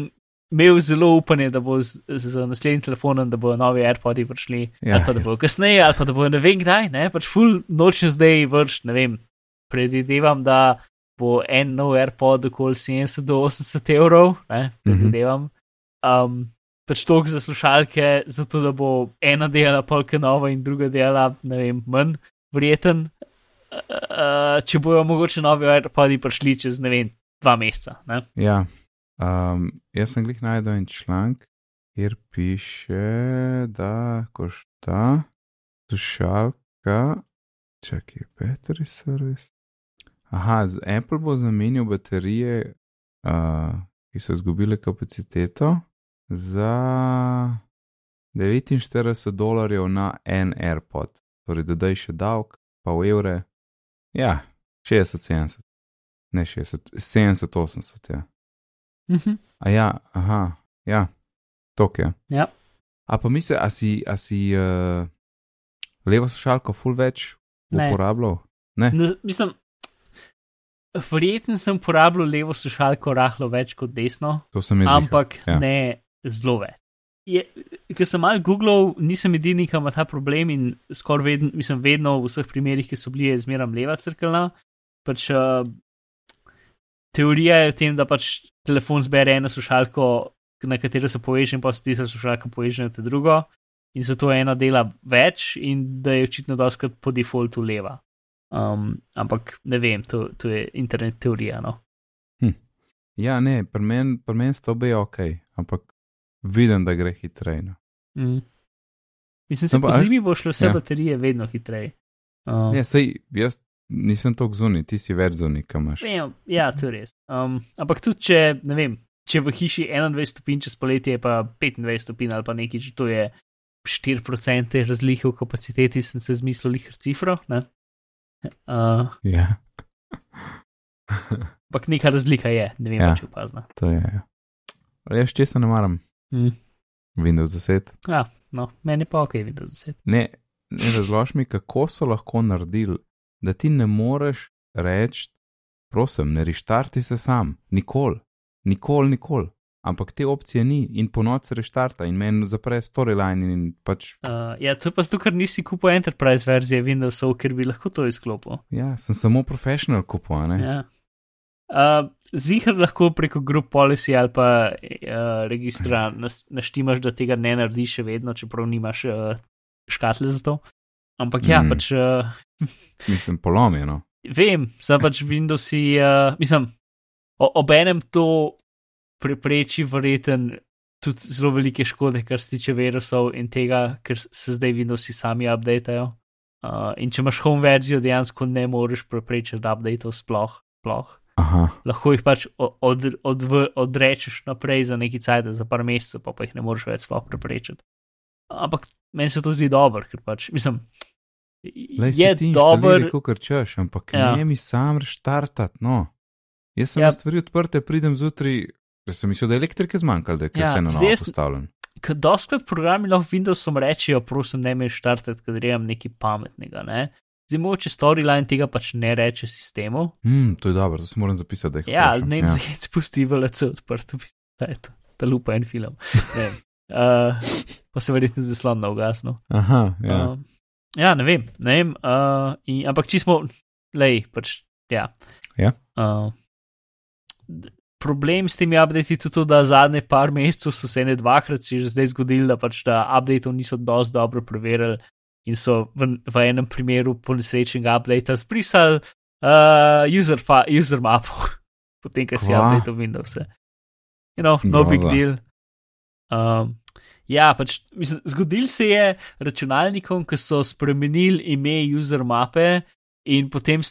[SPEAKER 2] imel zelo upanje, da bo z, z naslednjim telefonom, da bodo novi AirPodi prišli,
[SPEAKER 1] Ja,
[SPEAKER 2] ali pa da bo kasneje, ali pa da bo ne vem kdaj, ne, pač full nočem zdaj vrš, ne vem, predvidevam, da bo en nov AirPod okoli 70 do 80 evrov, ne, predvidevam. Um, pač toliko za slušalke, zato da bo ena dela polka nova in druga dela, ne vem, manj verjeten. Uh, če bojo mogoče novi AirPodi prišli čez, ne vem, dva meseca. Ne?
[SPEAKER 1] Ja, um, jaz sem glih najdel en članek, kjer piše, da košta slušalka, čakaj, battery service. Aha, Apple bo zamenjal baterije, uh, ki so izgubile kapaciteto, za 49 dolarjev na en AirPod, torej dodaj še davek, pa v evre. Ja, 60-70, ne 60, 70-80, ja.
[SPEAKER 2] Mhm.
[SPEAKER 1] A ja, aha, ja, tok je.
[SPEAKER 2] Ja.
[SPEAKER 1] A pa misli, a si, a si uh, levo slušalko full več
[SPEAKER 2] Ne.
[SPEAKER 1] uporabljal? Ne?
[SPEAKER 2] Ne, mislim, verjetno sem uporabljal levo slušalko rahlo več kot desno, ampak
[SPEAKER 1] ja.
[SPEAKER 2] ja. ne zelo več. Ker sem mal googlal, nisem edini, ki ima ta problem in skoraj vedno, mislim, vedno v vseh primerih, ki so bili, je zmeraj leva crkvena. Pač, uh, teorija je v tem, da pač telefon zbere eno slušalko, na katero se poveže, in pa se tista slušalka poveže na te drugo. In zato ena dela več, in da je očitno doskrat po defaultu leva. Um, ampak ne vem, to, to je internet teorija. No?
[SPEAKER 1] Ja, ne, pri meni pri men sta obe ok, ampak vidim, da gre hitreje. No.
[SPEAKER 2] Mm. Mislim, da
[SPEAKER 1] No,
[SPEAKER 2] po
[SPEAKER 1] a-
[SPEAKER 2] zimi bo šlo vse
[SPEAKER 1] ja.
[SPEAKER 2] ja. baterije vedno hitreje. Um,
[SPEAKER 1] Ne, sej, jaz nisem tako zunaj, ti si več zunaj, kam imaš.
[SPEAKER 2] Vem, ja, to je res. Um, ampak tudi, če, ne vem, če v hiši 21 stopinj čez poletje, je pa 25 stopinj ali pa nekaj, če to je 4% razlike v kapaciteti, sem se zmislil jih cifro. Ne? Uh,
[SPEAKER 1] Ja,
[SPEAKER 2] ampak neka razlika je, ne vem,
[SPEAKER 1] Ja.
[SPEAKER 2] ja. če opazna.
[SPEAKER 1] to je. ja. Ali jaz česa ne maram?
[SPEAKER 2] Mm.
[SPEAKER 1] Windows 10.
[SPEAKER 2] Ja, no, meni pa ok, Windows 10.
[SPEAKER 1] Ne, ne razloži mi, kako so lahko naredili, da ti ne moreš reči, prosim, ne reštarti se sam, nikoli, nikoli, nikoli. Ampak te opcije ni in po noči reštarta in meni zapre storyline in pač,
[SPEAKER 2] Uh, ja, to je pa zato, ker nisi kupil Enterprise verzije Windowsov, ker bi lahko to izklopil.
[SPEAKER 1] ja, sem samo profesional kupil, ne.
[SPEAKER 2] Ja. Uh, Zihar lahko preko group policy ali pa uh, registra nas, naštimaš, da tega ne narediš še vedno, čeprav nimaš uh, škatle za to. Ampak ja,
[SPEAKER 1] Mm.
[SPEAKER 2] pač uh,
[SPEAKER 1] Mislim, polomljeno.
[SPEAKER 2] vem, sem pač Windowsi, uh, mislim, o- obenem to prepreči verjeten tudi zelo velike škode, kar se tiče virusov in tega, ker se zdaj Windowsi sami updatejo. Uh, in če imaš home verzijo, dejansko ne moreš preprečiti updateov sploh. sploh
[SPEAKER 1] Aha,
[SPEAKER 2] lahko jih pač od, od, od, odrečeš naprej za neki cajt, za par mesecev, pa, pa jih ne moreš več sploh preprečiti. Ampak meni se to zdi dobro, ker pač, mislim,
[SPEAKER 1] Lej,
[SPEAKER 2] je dober.
[SPEAKER 1] Kot češ, ampak
[SPEAKER 2] Ja.
[SPEAKER 1] ne mi sam reštartat, no. Jaz sem
[SPEAKER 2] ja.
[SPEAKER 1] stvari odprte, pridem zjutraj, jaz sem mislil, da je elektrike zmanjkalo, da je
[SPEAKER 2] Ja,
[SPEAKER 1] ja, vse na
[SPEAKER 2] zdaj
[SPEAKER 1] novo postavljen.
[SPEAKER 2] Ker doskrat programi lahko Windowsom rečejo, prosim, ne me štartati, ker grem nekaj pametnega. Ne? Zdaj, mogoče storyline tega pač ne reče sistemu.
[SPEAKER 1] Hmm, to je dobro, to se moram zapisati, da jih
[SPEAKER 2] Ja,
[SPEAKER 1] vprašam.
[SPEAKER 2] ne vem, zakaj spusti VLC odprt, da je to, ta lupa en film. Ne. Uh, pa se verjetno zaslon ugasnil.
[SPEAKER 1] Aha, ja.
[SPEAKER 2] Ja, uh, ja ne vem. Ne vem uh, in, ampak čisto, lej, pač, ja.
[SPEAKER 1] Ja.
[SPEAKER 2] Uh, problem s temi updati je tudi to, da zadnje par mesecev so se ne dvakrat že zdaj zgodili, da pač da updateov niso dosti dobro preverili in so v, v enem primeru po nesrečnega updata zbrisali uh, user, fa, user mapo, potem, ko si
[SPEAKER 1] Kva?
[SPEAKER 2] update Windows. You know, no big
[SPEAKER 1] Groza.
[SPEAKER 2] deal. Um, ja, pač mislim, zgodil se je računalnikom, ki so spremenili ime user mape in potem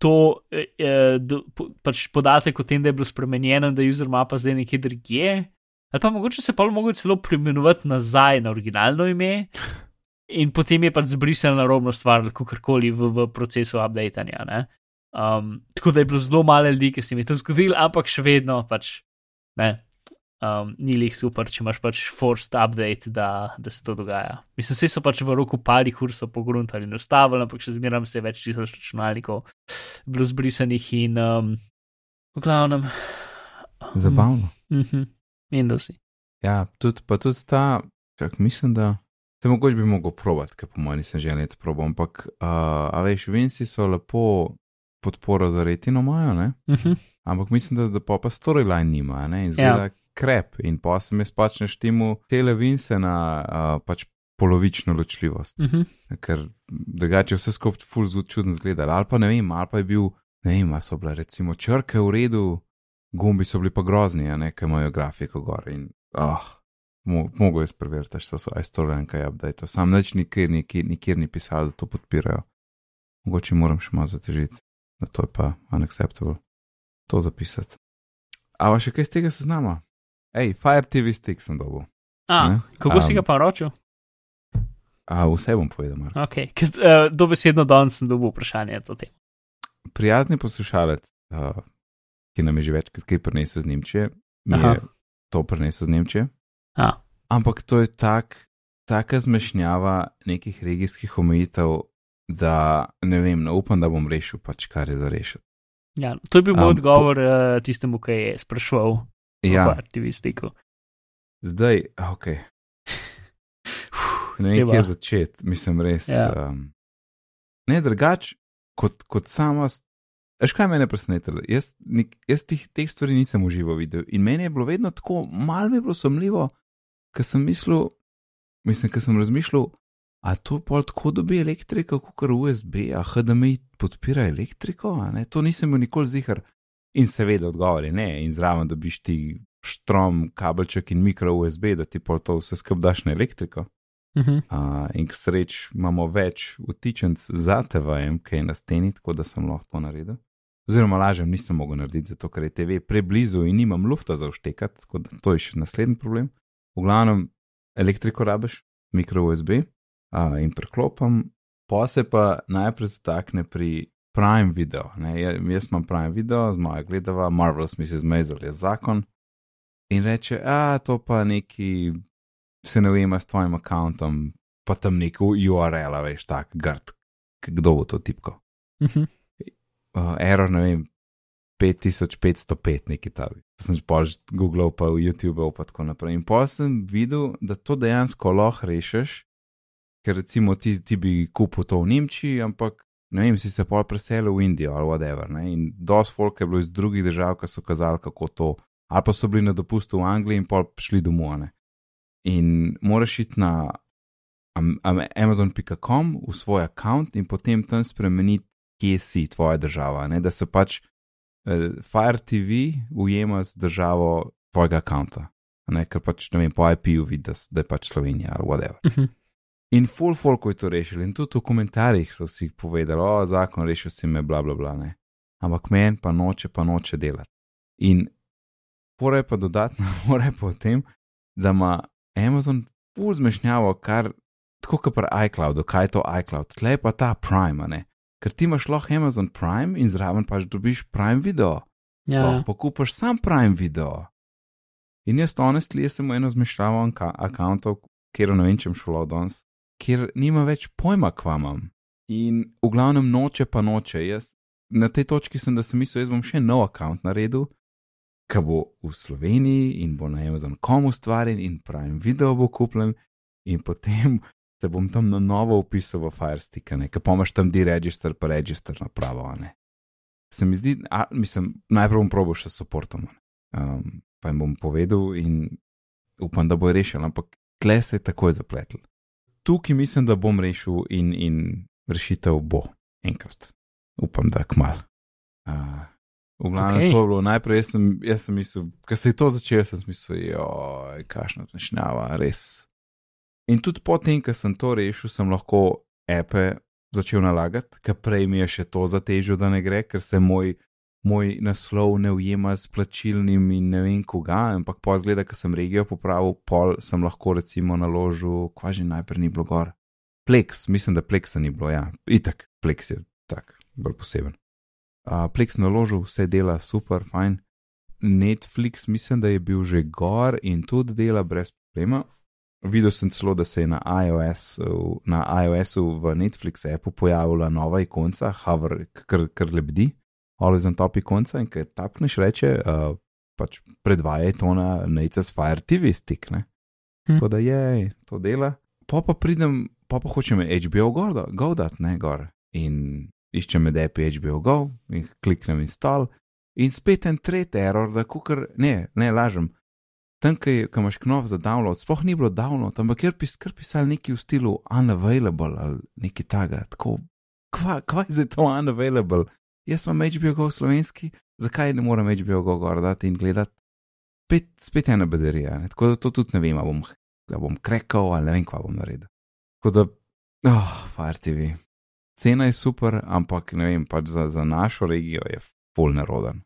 [SPEAKER 2] to eh, eh, do, pač podatek o tem, da je bilo spremenjeno da je user mapa zdaj nekje drugje. Ali pa mogoče se pa lahko celo preimenovati nazaj na originalno ime. In potem je pač zbrisal na robno stvar, kakorkoli v, v procesu updatanja. Um, tako da je bilo zelo malo ljudi, ki se jim je to zgodilo, ampak še vedno pač ne. Um, ni lih super, če imaš pač forced update, da, da se to dogaja. Mislim, vse so pač v roku parih ur so pogruntali in ustavili, ampak še zmeraj se je več tisoč računalnikov bilo zbrisanih in um, v glavnem.
[SPEAKER 1] Zabavno.
[SPEAKER 2] Mhm, Windowsi.
[SPEAKER 1] Ja, tudi, pa tudi ta, čak, mislim, da te mogoče bi mogel provat, ker po mojem nisem že let probal, ampak, uh, a veš, Vinci so lepo podporo za retino imajo, ne?
[SPEAKER 2] Mhm.
[SPEAKER 1] Ampak mislim, da, da pa, pa storyline nima, ne? In zgleda ja. Krep in pa se mi spač neštimo tele Vince na uh, pač polovično ločljivost.
[SPEAKER 2] Mhm.
[SPEAKER 1] ker drugače vse skupaj ful čudno zgledalo. Ali pa ne vem, ali pa je bil, ne vem, ali so bile recimo črke v redu, gumbi so bili pa grozni, a ne, ker imajo grafiko gor in, ah, mo mogo jaz preveriti, če so iStoryline kaj update. Sam neč nikjer, nikjer, nikjer ni pisalo, da to podpirajo. Mogoče moram še malo zatežiti, da to je pa unacceptable. To zapisati. A pa še kaj z tega seznama? Ej, Fire TV stick sem dobil.
[SPEAKER 2] A,
[SPEAKER 1] Ne?
[SPEAKER 2] kako si
[SPEAKER 1] Am.
[SPEAKER 2] ga pa ročil?
[SPEAKER 1] A vse bom povedal, Mark.
[SPEAKER 2] Okay. Uh, dobesedno danes sem dobil vprašanje o tem.
[SPEAKER 1] prijazni poslušalec, uh, ki nam je že večkrat kaj prinesel z Nemčije, mi
[SPEAKER 2] Aha.
[SPEAKER 1] je to prinesel z Nemčije.
[SPEAKER 2] A,
[SPEAKER 1] Ampak to je tak, taka zmešnjava nekih regijskih omejitev, da ne vem, no, upam, da bom rešil pač, kar je za rešiti.
[SPEAKER 2] Ja, to je bil moj
[SPEAKER 1] Um,
[SPEAKER 2] odgovor uh, tistemu, ki je spraševal
[SPEAKER 1] Ja,
[SPEAKER 2] o aktivistiku.
[SPEAKER 1] zdaj, ok. Ne vem, kje začeti, mislim res.
[SPEAKER 2] Ja.
[SPEAKER 1] Um, ne, drugač, kot, kot sama. Veš, kaj mene presenetilo? Jaz, nik, jaz tih, teh stvari nisem užival videl in meni je bilo vedno tako, malo je bilo sumljivo, ker sem mislil, mislim, ker sem razmišljal, a to pol tako dobi elektriko, kot USB, a HDMI podpira elektriko, a ne, to nisem bil nikoli zihar. In seveda odgovor je ne, in zraven dobiš ti štrom, kabelček in mikro USB, da ti pol to vse skupaj daš na elektriko.
[SPEAKER 2] Uh -huh.
[SPEAKER 1] Uh, in k sreč imamo več vtičenc za TVM, ki je na steni, tako da sem lahko to naredil. Oziroma, lažem nisem mogel narediti, zato ker je TV preblizu in nimam lufta za vštekati, tako da to je še naslednji problem. V glavnem, elektriko rabiš, mikro USB uh, in preklopam, pa se pa najprej zatakne pri Prime Video. Ne? Ja- Jaz imam Prime Video, z moja gledava, Marvelous Mrs. Maisel je zakon. In reče, a to pa neki se ne ujema s tvojim računom, pa tam neko URL, veš, tak grd, kdo bo to tipko.
[SPEAKER 2] Uh -huh.
[SPEAKER 1] Uh, error, ne vem, 5505, neki ta. Sem že pač Google, pa YouTube, pa tako naprej. In pa sem videl, da to dejansko lahko rešiš, ker recimo ti, ti bi kupil to v Nemčiji, ampak ne vem, si se pol preselil v Indijo ali whatever. Ne? In dosti folk je bilo iz drugih držav, ki so kazali, kako to, ali pa so bili na dopustu v Angliji in pol šli domov. Ne? In moraš iti na am- am- amazon.com v svoj račun in potem tam spremeniti, kje si tvoja država. Ne? Da se pač eh, Fire TV ujema z državo tvojega računa. Ker pač ne vem, po IP-ju vidi, da, da je pač Slovenija ali whatever.
[SPEAKER 2] Uh -huh.
[SPEAKER 1] In full folk je to rešil, in tudi v komentarjih so vsi povedali, o, zakon rešil si me, bla bla bla. Ne. Ampak meni pa noče, pa noče delati. In pora je pa dodatno, pora je pa v tem, da ima Amazon full zmešnjavo, kar tako kot pri iCloudu, kaj je to iCloud, tle pa ta Prime, ne. Ker ti imaš lahko Amazon Prime in zraven pač dobiš Prime video.
[SPEAKER 2] Ja,
[SPEAKER 1] Lahko pa kupaš sam Prime video. In jaz, honestly, jaz sem eno zmešnjavo akantov, kjer ne vem, če šlo danes, kjer nima več pojma, kva imam. In v glavnem noče pa noče. Jaz na tej točki sem, da sem mislil, jaz bom še nov akant naredil, ki bo v Sloveniji in bo na Amazon.com ustvarjen in Prime video bo kupljen in potem se bom tam na novo upisal v Firestick, ker pomaš tam deregister pa register napravo, ne. Se mi zdi, a, mislim, najprej bom probil še s ne. um, pa jim bom povedal in upam, da bo rešil, ampak tle se je takoj zapletel. Tukaj mislim, da bom rešil in, in rešitev bo enkrat. Upam, da kmal. Uh, v glavnem okay. to je bilo najprej, jaz sem, jaz sem mislil, ker se je to začelo, sem mislil, joj, kašna tnešnjava, res. In tudi potem, ko sem to rešil, sem lahko epe začel nalagati, ker prej mi je še to zatežil, da ne gre, ker se moj, moj naslov ne ujema s plačilnim in ne vem koga, ampak pa zgleda, ker sem regijo popravil, pol sem lahko recimo naložil, kva že najprej ni bilo gor. Plex, mislim, da Plexa ni bilo, ja, itak, Plex je tak, bolj poseben. Uh, Plex naložil, vse dela super, fajn. Netflix, mislim, da je bil že gor in tudi dela brez problema. Videl sem celo, da se je na iOS-u na iOS v Netflix appu pojavila nova ikonca, hover, kar lebdi, always on top ikonca in kaj tapneš reče, uh, pač predvajaj to na Nate's Fire TV stick, ne.
[SPEAKER 2] Hm.
[SPEAKER 1] Tako da je, to dela. Pa pa pridem, pa pa hočem HBO Go, da- Go dat, ne gor. In iščem med appi HBO Go in kliknem install. In spet en tretji error, da kukar, ne, ne lažem. Tam, ki imaš knov za download, sploh ni bilo download, ampak ker bi skr pisal neki v stilu unavailable ali neki taga, tako, kva, kva je zdaj to unavailable? Jaz imam HBO Go slovenski, zakaj ne morem HBO Go gor dati in gledati? Spet, spet ena baterija, ne? tako da to tudi ne vem, a bom, a bom krekal ali ne vem, kva bom naredil. Tako da, oh, Fire TV. Cena je super, ampak ne vem, pač za, za našo regijo je full neroden.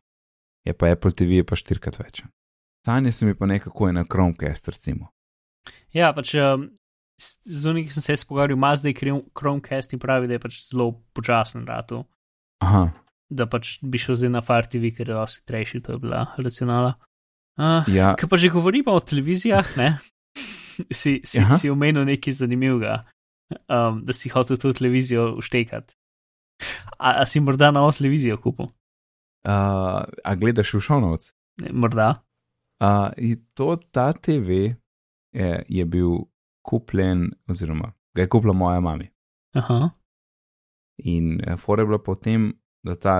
[SPEAKER 1] Je pa Apple TV je pa štirikrat več. Sanje se mi pa nekako je na Chromecast, recimo.
[SPEAKER 2] ja pač um, z unim, ki sem se pogovarjal, ima zdaj Chrome- Chromecast in pravi, da je pač zelo počasen ratu.
[SPEAKER 1] Aha,
[SPEAKER 2] Da pač bi šel zdaj na Fire TV, ker je dosti hitrejši, to je bila racionala. Uh,
[SPEAKER 1] ja,
[SPEAKER 2] Ker pa že govorimo o televizijah, ne? si, si,
[SPEAKER 1] Aha.
[SPEAKER 2] si omenil nekaj zanimivega. um, da si hotel to televizijo uštekati. A, a si morda novo televizijo kupil?
[SPEAKER 1] Uh, a gledaš v šovnovc?
[SPEAKER 2] Morda.
[SPEAKER 1] Uh, to, ta TV je, je bil kupljen, oziroma ga je kupila moja mama.
[SPEAKER 2] Aha.
[SPEAKER 1] In uh, fora je bila potem, da ta,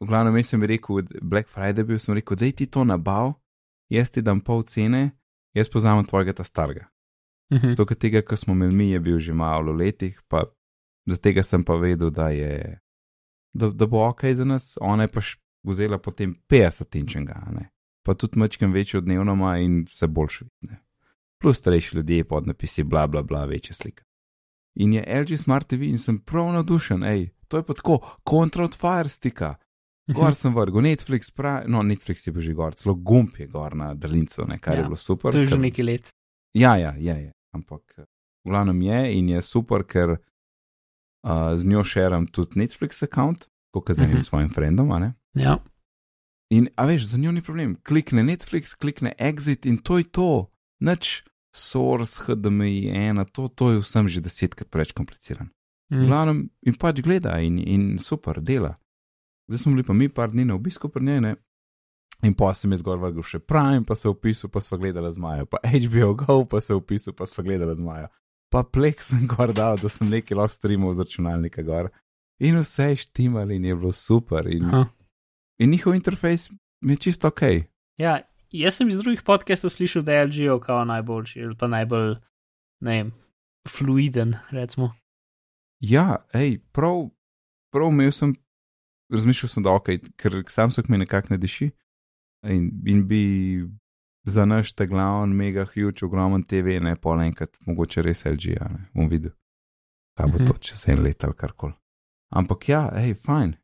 [SPEAKER 1] v glavnem, jaz sem rekel, Black Friday bil, sem rekel, da ti to nabav, jaz ti dam pol cene, jaz poznam tvojega ta starega.
[SPEAKER 2] Mhm.
[SPEAKER 1] To, kar tega, ko smo imeli mi, je bil že malo letih, pa za tega sem pa vedel, da, je, da, da bo ok za nas, ona je pa vzela potem 50 inčenga, ne. pa tudi mačkem večjo dnevnoma in se boljš vidne. Plus starejši ljudje pod napisi bla bla bla, večja slika. In je LG Smart TV in sem prav navdušen, hej, to je pa tako, kontra od Fire Sticka. Gor sem vrgel, Netflix, pravi, no, Netflix je bil že gor, celo gumb je gor na daljnico, ne, kar ja, je bilo super.
[SPEAKER 2] To je že
[SPEAKER 1] ker-
[SPEAKER 2] nekaj let.
[SPEAKER 1] Ja, ja, je, je. Ampak eh, v glavnem je in je super, ker uh, z njo šeram tudi Netflix račun, kot z enim
[SPEAKER 2] Mhm.
[SPEAKER 1] uh -huh. svojim frendom. a ne.
[SPEAKER 2] Ja.
[SPEAKER 1] In, a veš, za njo ni problem. Klikne Netflix, klikne Exit in to je to. Nič Source, HDMI, ena, to, to je vsem že desetkrat preveč kompliciran.
[SPEAKER 2] Mm.
[SPEAKER 1] glavnem in pač gleda in, in super dela. Zdaj smo bili pa mi par dni na obisku pri njej, ne? in pa sem jaz gor vrgel še Prime, pa se opisal, pa sva gledala z Majo, pa HBO Go, pa se opisal, pa sva gledala z Majo. Pa plek sem gor dal, da sem nekaj lahko streamal z računalnika gor. In vse je štimali in je bilo super. In,
[SPEAKER 2] Aha.
[SPEAKER 1] in njihov interfejs je čisto ok.
[SPEAKER 2] Ja, jaz sem iz drugih podcastov slišal, da je LG kao najboljši ali pa najbolj, ne vem, fluiden, recimo.
[SPEAKER 1] Ja, hej, prav, prav imel sem, razmišljal sem, da ok, ker Samsung mi nekako ne diši in, in bi za naš ta glavni, mega huge, ogromen TV, ne pol enkrat, mogoče res LG, ja, ne, bom videl, kaj bo
[SPEAKER 2] Mhm.
[SPEAKER 1] to čez en let ali karkoli. Ampak ja, hej, fajn.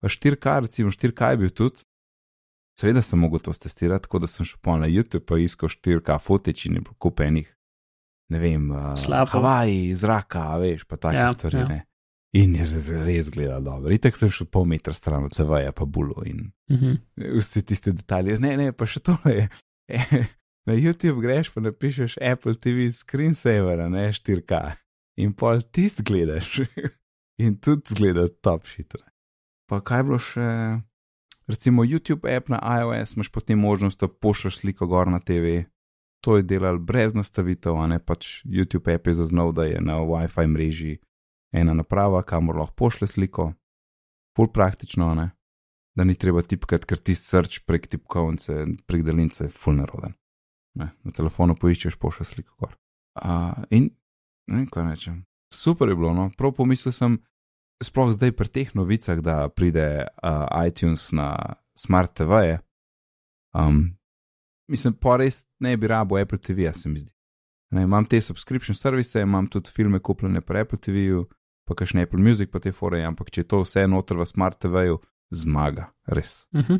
[SPEAKER 1] Pa 4K, recimo 4K je bil tudi. Seveda sem mogel to testirati, tako da sem šel pol na YouTube pa iskal 4K footage in je bilo kupenih, ne vem, uh. Havaji, zraka, veš, pa take
[SPEAKER 2] Ja,
[SPEAKER 1] stvari.
[SPEAKER 2] ja.
[SPEAKER 1] In je res, res gledal dobro. Itek sem šel pol metra stran od TV-ja, pa bulo in
[SPEAKER 2] Mhm.
[SPEAKER 1] vse tiste detalje. Ne, ne, pa še to je. Na YouTube greš, pa napišeš Apple TV screensaver, a ne 4K. In pol tist gledaš. In tudi zgleda top shit. ne. Pa kaj bilo še? Recimo YouTube app na iOS, imaš potem možnost, da pošljaš sliko gor na TV. To je delal brez nastavitev, a ne pač YouTube app je zaznal, da je na WiFi mreži ena naprava, kamor lahko pošle sliko. Ful praktično, ne da ni treba tipkati, ker ti srč prek tipkovnice, prek daljnice je ful neroden. Ne, na telefonu poiščeš pošlje sliko gor. Uh, in ne vem, kaj rečem. Super je bilo, no, prav pomislil sem, sploh zdaj pri teh novicah, da pride uh, iTunes na Smart TV-je. Um, mislim, pa res ne bi rabo Apple TV, se mi zdi. Ne, imam te subscription servise, imam tudi filme kupljene po Apple TV-ju, pa kakšne Apple Music, pa te fore, ampak če je to vse noter v Smart TV-ju, zmaga, res.
[SPEAKER 2] Mhm.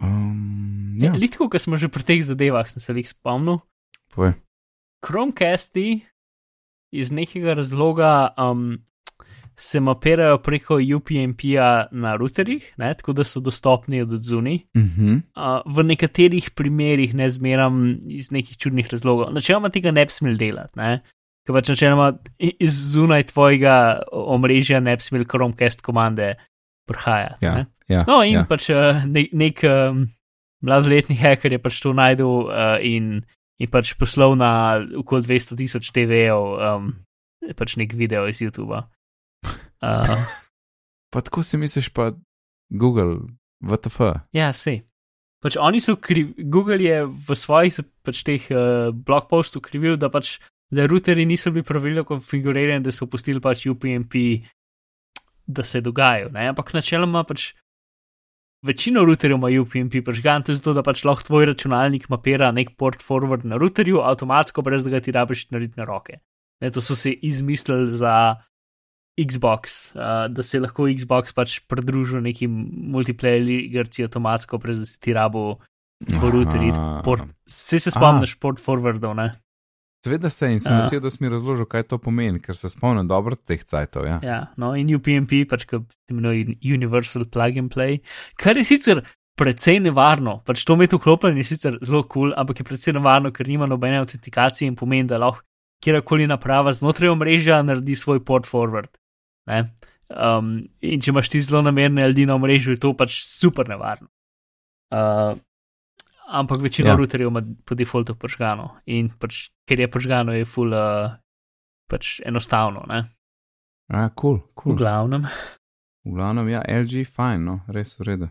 [SPEAKER 1] Um,
[SPEAKER 2] Ja.
[SPEAKER 1] ja,
[SPEAKER 2] Litko, ko smo že pri teh zadevah, sem se jih spomnil.
[SPEAKER 1] povej.
[SPEAKER 2] Chromecasti iz nekega razloga um, se mapirajo preko UPnP-ja na routerjih, ne, tako da so dostopni od zunaj.
[SPEAKER 1] Uh -huh.
[SPEAKER 2] Uh, v nekaterih primerjih ne zmeram iz nekih čudnih razlogov. Načeloma tega ne bi smel delati, ne? ker pač načeloma iz zunaj tvojega omrežja ne bi smel Chromecast komande prihajati.
[SPEAKER 1] ja,
[SPEAKER 2] ne.
[SPEAKER 1] ja,
[SPEAKER 2] No, in
[SPEAKER 1] ja.
[SPEAKER 2] pač uh, nek, nek um, mladoletni hacker je pač to najdel uh, in, in pač poslal na okoli 200 tisoč TV-jev um, pač nek video iz YouTuba. Uh,
[SPEAKER 1] Pa tako si misliš, pa Google, VTF.
[SPEAKER 2] ja, sej. Pač oni so krivi, Google je v svojih se pač teh uh, blog postov krivil, da pač da routerji niso bili pravilno konfigurirani, da so pustili pač UPnP, da se dogajajo. Ne? Ampak načeloma pač večino routerjev ima UPnP prižgan, to je zato, da pač lahko tvoj računalnik mapira nek port forward na routerju, avtomatsko, brez da ga ti rabiš narediti na roke. Ne, to so si izmislili za Xbox, uh, da se lahko Xbox pač pridružil nekim multiplayer igrci avtomatsko, brez da si ti rabo port. Vsi se spomniš port forwardov, ne?
[SPEAKER 1] Seveda se in sem
[SPEAKER 2] Ja.
[SPEAKER 1] vesel, da si mi razložil, kaj to pomeni, ker se spomnim dobro teh cajtov. Ja.
[SPEAKER 2] Ja, no, in UPnP, pač ki se imenuje Universal Plug and Play, kar je sicer precej nevarno, pač to imeti vklopljen je sicer zelo kul, cool, ampak je precej nevarno, ker nima nobene autentikacije in pomeni, da lahko kjerkoli naprava znotraj omrežja naredi svoj port forward. Um, in če imaš ti zelo namerne ljudi na omrežju, je to pač super nevarno. Uh, ampak večina ja. routerjev ima po defaultu požgano in pač, ker je požgano, je full uh, pač enostavno. Ne?
[SPEAKER 1] A, cool, cool.
[SPEAKER 2] V glavnem.
[SPEAKER 1] V glavnem, ja, LG, fajn, no, res v redu.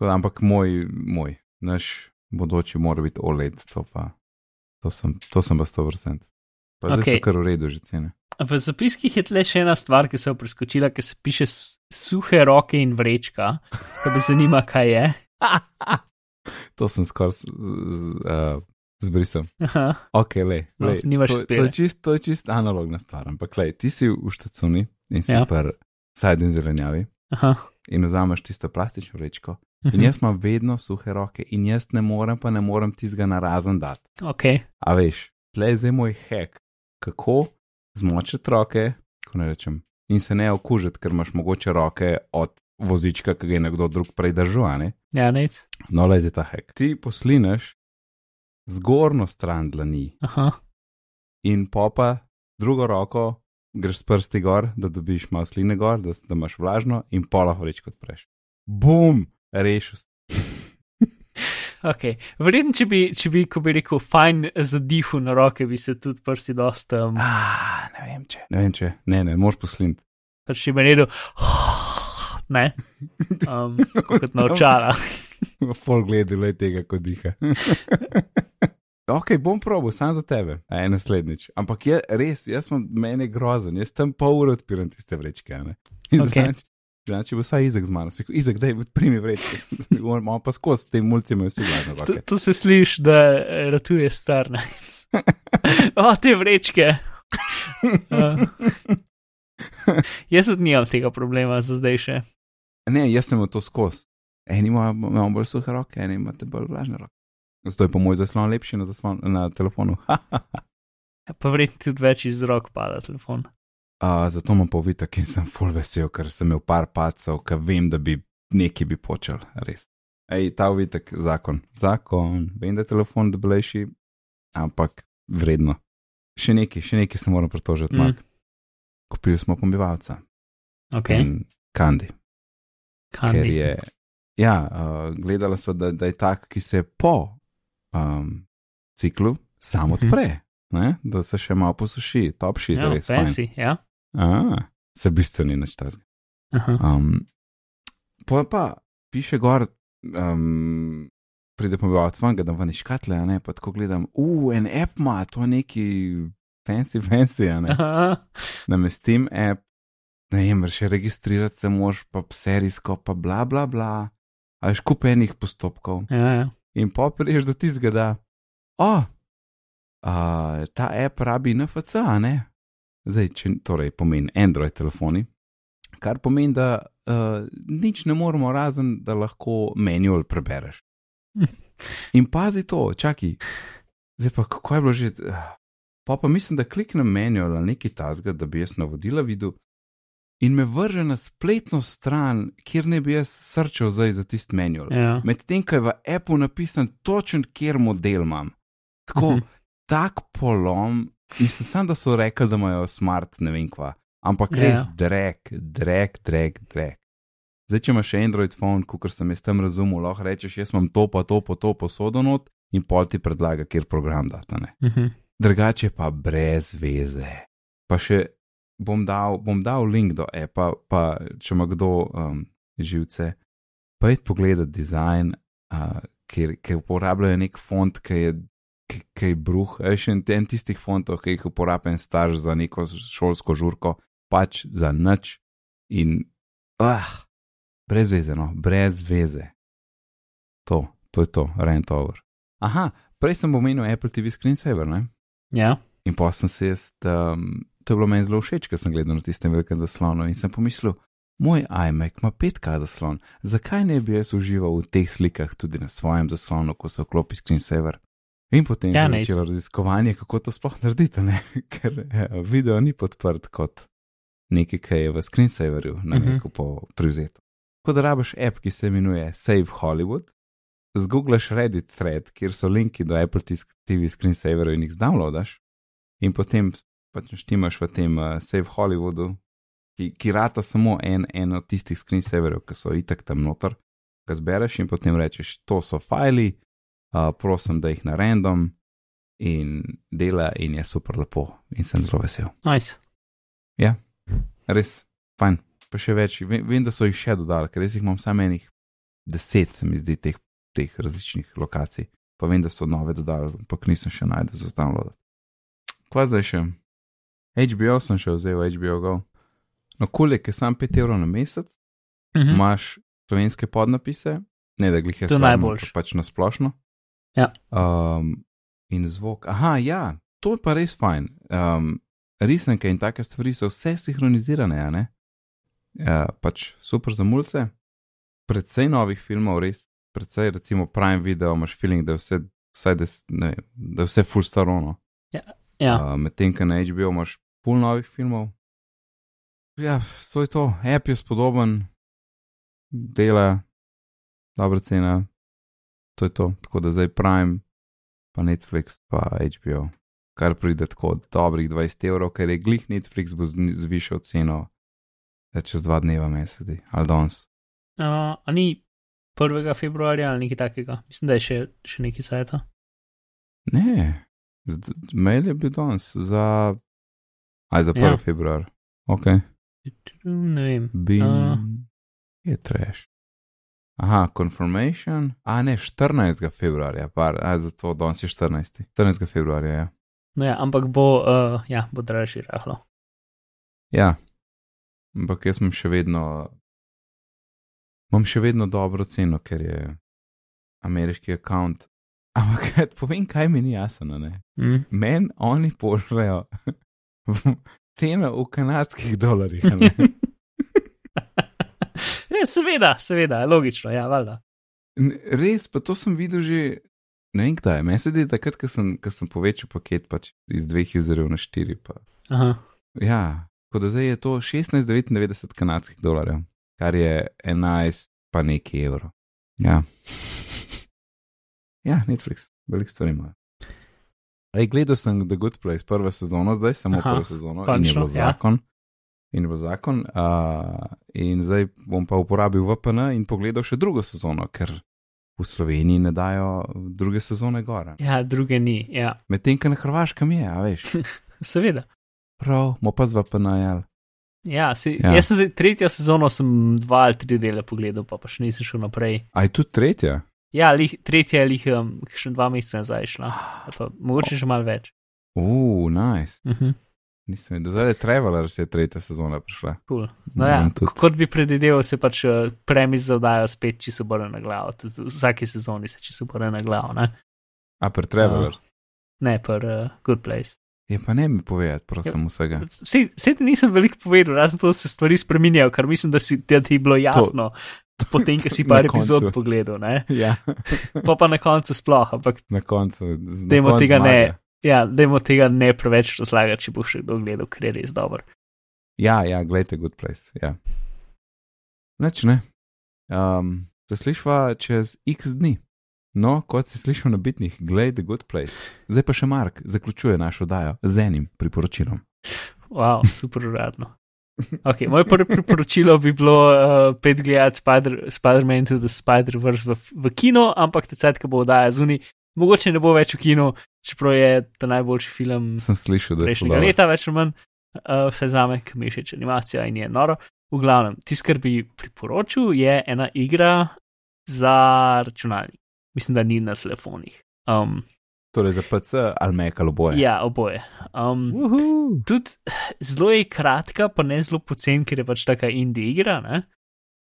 [SPEAKER 1] Ampak moj, moj, naš bodoči mora biti OLED, to pa, to sem, to sem pa 100%. Pa zdaj okay. so kar v redu že cene.
[SPEAKER 2] V zapiskih je tle še ena stvar, ki se je preskočila, ki se piše suhe roke in vrečka, da bi zanima, kaj je.
[SPEAKER 1] to sem skoraj uh, zbrisal. Ok, le.
[SPEAKER 2] No, nimaš
[SPEAKER 1] to, to, je čist, to je čist analogna stvar, ampak le, ti si v štacuni in si ja. per sajdu in zelenjavi.
[SPEAKER 2] Aha.
[SPEAKER 1] In vzameš tisto plastično vrečko. In mhm. jaz imam vedno suhe roke, in jaz ne morem, pa ne morem tizga na razen dati.
[SPEAKER 2] Okay.
[SPEAKER 1] A veš, tle je zdaj moj hek, kako zmočiti roke, ko ne rečem, in se ne okužiti, ker imaš mogoče roke od vozička, ki ga je nekdo drug prej držal.
[SPEAKER 2] Ja, nec.
[SPEAKER 1] No, le je ta hek. Ti poslineš zgornjo stran dlani
[SPEAKER 2] Aha.
[SPEAKER 1] in popa drugo roko, greš s prsti gor, da dobiš malo sline gor, da, da imaš vlažno in pola horič kot preš. Bum, rešil.
[SPEAKER 2] Okay. Verjetno, če bi, če bi, ko bi rekel, fajn zadihu na roke, bi se tudi prsti dosta. Um...
[SPEAKER 1] Ah, ne vem, če. Ne vem, če. Ne, ne, moš poslint.
[SPEAKER 2] Pač če bi rekel, ne, um, kot na očala.
[SPEAKER 1] Fol gledali tega, kot diha. ok, bom probo, sam za tebe, aj naslednjič. Ampak je res, jaz sem meni grozen, jaz tam pol ure odpiram tiste vrečke.
[SPEAKER 2] Okay.
[SPEAKER 1] Znači, bo vsaj izek z mano, si izek, da je primi vrečke. Moramo pa skozi te mulci, imajo vsi glavno.
[SPEAKER 2] To, to se sliš, da ratuje star najc. o, te vrečke. uh. Jaz tudi nimam tega problema za zdaj še.
[SPEAKER 1] Ne, jaz sem to skozi. Eni imajo bolj suhe roke, eni imate bolj vlažne roke. Zato je po moj zaslon lepši na, zaslon, na telefonu.
[SPEAKER 2] ja, pa vredno tudi več iz rok pada telefon.
[SPEAKER 1] Uh, zato imam povitek in sem full vesel, ker sem imel par pacov, ker vem, da bi nekaj bi počel, res. Ej, ta uvitek, zakon, zakon, vem, da je telefon debelejši, ampak vredno. Še nekaj, še nekaj se moram pritožiti, mm. Mark. Kupili smo pomivalca.
[SPEAKER 2] Ok.
[SPEAKER 1] Kandi.
[SPEAKER 2] Kandi.
[SPEAKER 1] Ker je, ja, uh, gledala so, da, da je tak, ki se po um, ciklu samo mhm. odpre, mm -hmm. da se še malo posuši, topši,
[SPEAKER 2] ja,
[SPEAKER 1] da res
[SPEAKER 2] fancy, ja.
[SPEAKER 1] A, se bistveno ni načtas. Um, pa pa piše gor, um, pride pomivalec ven, da vam je škatle, ne, pa tako gledam, uf, en app ima, to neki fancy, fancy, ne. Namestim app, ne vem, še registrirati se moš, pa serijsko, pa bla bla bla, ali škupenih postopkov.
[SPEAKER 2] Ja, ja.
[SPEAKER 1] In pa priješ do tistega, da, o, oh, ta app rabi NFC, a ne? Zdaj, če torej pomeni Android telefoni, kar pomeni, da uh, nič ne moremo razen, da lahko manual prebereš. In pazi to, čakaj, zdaj pa kako je bilo že. Pa pa mislim, da kliknem manual ali nekaj tasga, da bi jaz navodila videl in me vrže na spletno stran, kjer ne bi jaz srčal zdaj za tisti manual.
[SPEAKER 2] Ja.
[SPEAKER 1] Medtem, ko je v Apple napisan točen, kjer model imam. Tako, uh mhm. -huh. tak polom, mislim samo, da so rekli, da imajo smart, ne vem kva. Ampak res yeah. Ja. drek, drek, drek, drek. Zdaj, če imaš še Android phone, kot sem jaz tam razumel, lahko rečeš, jaz imam to, pa to, pa to posodonot in pol ti predlaga, kjer program data. Uh
[SPEAKER 2] mhm. -huh.
[SPEAKER 1] Drugače pa brez veze. Pa še bom dal, bom dal link do Apple, pa če ima kdo um, živce, pa je pogledati dizajn, uh, ker, ker uporabljajo nek font, ki je, je bruh, še en, tistih fontov, ki jih uporablja en starš za neko šolsko žurko, pač za nič in ah, brez veze, no, brez veze. To, to je to, rent over. Aha, prej sem omenil Apple TV Screensaver, ne?
[SPEAKER 2] Ja.
[SPEAKER 1] In pa sem se jaz um, to je bilo meni zelo všeč, ker sem gledal na tistem velikem zaslonu in sem pomislil, moj iMac ima 5K zaslon, zakaj ne bi jaz užival v teh slikah tudi na svojem zaslonu, ko se vklopi screensaver. In potem ja, se začelo raziskovanje, kako to sploh narediti, ne? ker ja, video ni podprt kot nekaj, kar je v screensaverju na uh -huh. neko po privzetu. Ko da rabiš app, ki se imenuje Save Hollywood, zgooglaš Reddit thread, kjer so linki do Apple TV screensaverja in jih downloadaš, in potem pač štimaš v tem uh, Save Hollywoodu, ki, ki rata samo en, en od tistih screensaverjev, ki so itek tam noter, ga zbereš in potem rečeš, to so fajli, uh, prosim, da jih na random in dela in je super lepo in sem zelo vesel.
[SPEAKER 2] Nice.
[SPEAKER 1] Ja, res, fajn. Pa še več, vem, vem da so jih še dodali, ker res jih imam samo enih deset, se mi zdi, teh, teh različnih lokacij. Pa vem, da so nove dodali, ampak nisem še najdel za download. Kva zdaj še? HBO sem še vzel, HBO Go. No, kolik je sam 5 evrov na mesec,
[SPEAKER 2] Mhm.
[SPEAKER 1] imaš slovenske podnapise, ne da glih je
[SPEAKER 2] To je najboljše.
[SPEAKER 1] pač na splošno.
[SPEAKER 2] Ja.
[SPEAKER 1] Um, in zvok. Aha, ja, to je pa res fajn. Um, risanke in take stvari so vse sinhronizirane, a ne? Ja, pač super za mulce. Predvsej novih filmov, res, predvsej recimo Prime Video, imaš feeling, da je vse, vsaj des, ne, da je vse full starono.
[SPEAKER 2] Ja.
[SPEAKER 1] Uh, Medtem, ko na HBO imaš full novih filmov. Ja, to je to, app je spodoben, dela, dobra cena, to je to. Tako da zdaj Prime, pa Netflix, pa HBO, kar pride tako od dobrih 20 evrov, ker je glih Netflix bo zvišal ceno eh, čez dva dneva, meseci ali danes.
[SPEAKER 2] Uh, a ni 1. februarja ali nekaj takega? Mislim, da je še, še nekaj sajta.
[SPEAKER 1] Ne, z- mail je bil danes za, aj za 1.
[SPEAKER 2] Ja.
[SPEAKER 1] Februar. Ok,
[SPEAKER 2] Ne vem.
[SPEAKER 1] bin
[SPEAKER 2] A.
[SPEAKER 1] je trash. Aha, confirmation. A ne, 14. februarja, par, a zato danes je 14. 14. februarja, ja.
[SPEAKER 2] No ja, ampak bo, uh, ja, bo dražji rahlo.
[SPEAKER 1] Ja, ampak jaz imam še vedno, imam še vedno dobro ceno, ker je ameriški račun. Ampak povem, kaj mi ni jasno. ne.
[SPEAKER 2] Mm.
[SPEAKER 1] Meni oni pošljajo ceno v kanadskih dolarjih.
[SPEAKER 2] ja, seveda, seveda, logično, ja, valjda.
[SPEAKER 1] Res, pa to sem videl že, ne vem kdaj, meni se zdi takrat, ko sem, ko sem povečal paket pač iz dveh userjev na štiri. Pa.
[SPEAKER 2] Aha.
[SPEAKER 1] Ja, tako da zdaj je to 16,99 kanadskih dolarjev, kar je 11 pa nekaj evrov. Ja. ja, Netflix, veliko stvari ima. Ej, gledal sem The Good Place, prvo sezono, zdaj samo
[SPEAKER 2] Aha,
[SPEAKER 1] prvo sezono, in je
[SPEAKER 2] končno,
[SPEAKER 1] bil
[SPEAKER 2] ja.
[SPEAKER 1] In bo zakon, uh, in zdaj bom pa uporabil VPN in pogledal še drugo sezono, ker v Sloveniji ne dajo druge sezone gora.
[SPEAKER 2] Ja, druge ni, ja,
[SPEAKER 1] Medtem, ko na Hrvaškem je, a veš.
[SPEAKER 2] seveda.
[SPEAKER 1] Prav, mo pa z VPN jel.
[SPEAKER 2] Ja, si,
[SPEAKER 1] Ja.
[SPEAKER 2] ja. Jaz sem zdaj, tretjo sezono sem dva ali tri dele pogledal, pa, pa še nisem šel naprej.
[SPEAKER 1] A je tudi tretja?
[SPEAKER 2] Ja, lih, tretja je lih um, še dva meseca nazaj šla, ali pa mogoče še malo več.
[SPEAKER 1] Uf, nice.
[SPEAKER 2] Uh -huh.
[SPEAKER 1] Nisem videl, zdaj je Travelers je tretja sezona prišla.
[SPEAKER 2] cool. no, ja,
[SPEAKER 1] tudi-
[SPEAKER 2] kot bi predvideval, se pač uh, premis zadajo spet, če se obrne na glavo. Tudi v vsaki sezoni se če se obrne na glavo, ne,
[SPEAKER 1] A per Travelers.
[SPEAKER 2] ne pa uh, Good Place.
[SPEAKER 1] Je pa ne mi povedati, prosim, vsega.
[SPEAKER 2] Vse ti nisem veliko povedal, razen to, se stvari spreminjajo, kar mislim, da, si, da ti je bilo jasno, potem, ko si par epizod
[SPEAKER 1] koncu.
[SPEAKER 2] pogledal, ne?
[SPEAKER 1] Ja,
[SPEAKER 2] pa pa na koncu sploh, ampak
[SPEAKER 1] na koncu. z- na
[SPEAKER 2] Dajmo
[SPEAKER 1] koncu
[SPEAKER 2] tega ne. Ja, dajmo tega ne preveč razlagati, če bo še kdo gledal, ker je res dober.
[SPEAKER 1] Ja, ja, gledajte Good Place. Ja. Neč ne. Um, se slišva čez x dni. No, kot si slišal na bitnih, gledaj The Good Place. Zdaj pa še Mark zaključuje našo dajo z enim priporočilom.
[SPEAKER 2] Wow, super uradno. Okay, moje prvo priporočilo bi bilo uh, pet gledati Spider- Spider-Man to the Spider-Verse v, v kino, ampak tecet, ko bo oddaja zunaj, mogoče ne bo več v kinu, čeprav je to najboljši film
[SPEAKER 1] Sem slišal, da je
[SPEAKER 2] prejšnjega
[SPEAKER 1] to
[SPEAKER 2] leta, več ali manj, uh, vse za me, ki mi je všeč animacija in je noro. V glavnem, tisto, kar bi priporočil, je ena igra za računalnik. Mislim, da ni na telefonih. Um,
[SPEAKER 1] Torej za PC ali Mac ali oboje.
[SPEAKER 2] ja, oboje. Um,
[SPEAKER 1] Uhu.
[SPEAKER 2] tudi zelo je kratka, pa ne zelo pocen, ker je pač taka indie igra. ne.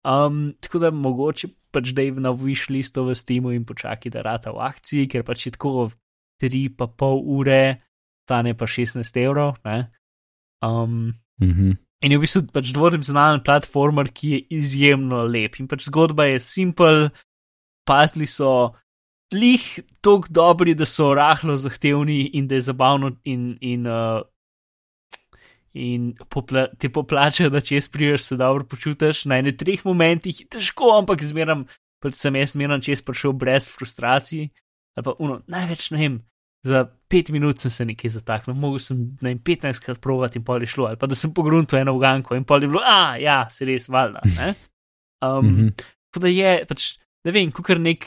[SPEAKER 2] Um, tako da mogoče pač da je na wish listu v Steamu in počakaj, da rata v akciji, ker pač je tako 3,5 ure, stane pa 16 evrov. ne. Um,
[SPEAKER 1] Mhm.
[SPEAKER 2] In je v bistvu pač dvodimenzionalen platformer, ki je izjemno lep. In pač zgodba je simpel, pazili so lih tako dobri, da so rahlo zahtevni in da je zabavno in, in, uh, in popla te poplačajo, da če spriješ, se dobro počutiš. Na enem treh momentih je težko, ampak zmeram, pač sem jaz zmeram čez prišel brez frustracij. Ali pa uno, največ ne vem. za pet minut sem se nekaj zataknil, mogel sem na 15 krat provati in pol je šlo, ali pa da sem pogrunil eno uganko in pol je bilo, a ja, se res valjda. Um, mm -hmm. Tako da je, pač, ne vem, kukar nek,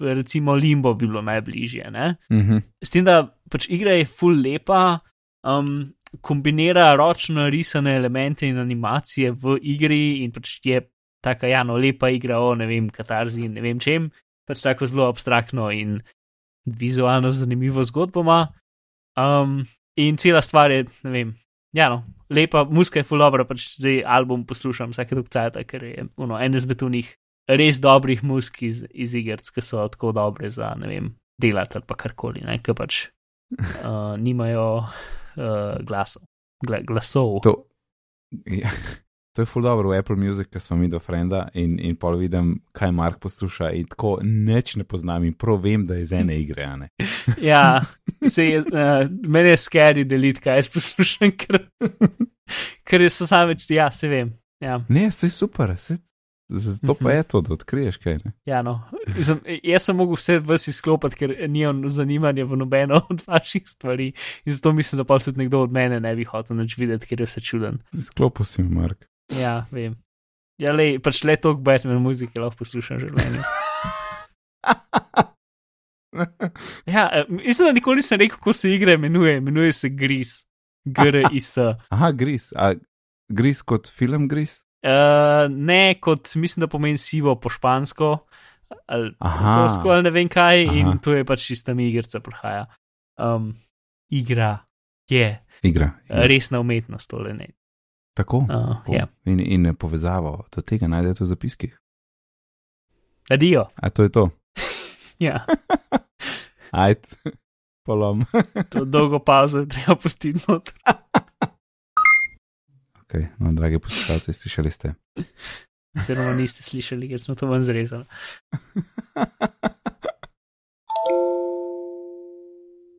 [SPEAKER 2] recimo, limbo bi bilo najbližje. Mm
[SPEAKER 1] -hmm.
[SPEAKER 2] S tem, da pač igra je full lepa, um, kombinira ročno risane elemente in animacije v igri in pač je tako, ja, no, lepa igra o ne vem, katarzi in ne vem čem, pač tako zelo abstraktno in vizualno zanimivo zgodboma. Um, in cela stvar je, ne vem, ja, no, lepa, muska je fulobra, pač zdaj album poslušam vsake dokcajta, ker je uno, en izmed unih res dobrih musk iz, iz igrc, ki so tako dobre za, ne vem, delati ali pa karkoli, ne, ker pač uh, nimajo uh, glasov. Gla, glasov.
[SPEAKER 1] To, ja, to je full dobro v Apple Music, ki smo mi do frenda in, in pol vidim, kaj Mark posluša in tako neč ne poznam in prav vem, da je iz ene igre.
[SPEAKER 2] ja, se je, uh, meni je scary deliti, kaj jaz poslušam, ker, ker so sami več, ja, se vem. Ja.
[SPEAKER 1] Ne, se je super, se, Zato pa je to, da odkriješ kaj. Ne?
[SPEAKER 2] Ja, no. Zem, jaz sem mogel vse vsi izklopiti, ker nimam zanimanja v nobeno od vaših stvari. In zato mislim, da pa tudi nekdo od mene ne bi hotel nič videti, ker je vse čuden.
[SPEAKER 1] Sklopil si, Mark.
[SPEAKER 2] Ja, vem. Ja, le, pač le toliko Batman muzike lahko poslušam že meni. ja, e, mislim, da nikoli nisem rekel, kako se igra imenuje. Imenuje se Gris. G-R-I-S.
[SPEAKER 1] Aha, Gris. A Gris kot film Gris?
[SPEAKER 2] Uh, ne, kot mislim, da pomeni sivo po špansko, ali francosko, ali ne vem kaj, Aha. in to je pač čista mi igrica, prihaja. Um, igra je.
[SPEAKER 1] Igra.
[SPEAKER 2] igra. Resna umetnost, tole ne.
[SPEAKER 1] Tako.
[SPEAKER 2] Uh, ja.
[SPEAKER 1] in, in povezavo do tega najdete v zapiskih.
[SPEAKER 2] Adijo.
[SPEAKER 1] A to je to.
[SPEAKER 2] ja.
[SPEAKER 1] Ajd, polom.
[SPEAKER 2] to dolgo pauzo je treba pustiti noter.
[SPEAKER 1] Okay. No, dragi poslušalci, slišali ste.
[SPEAKER 2] Oziroma niste slišali, ker smo to ven zrezali.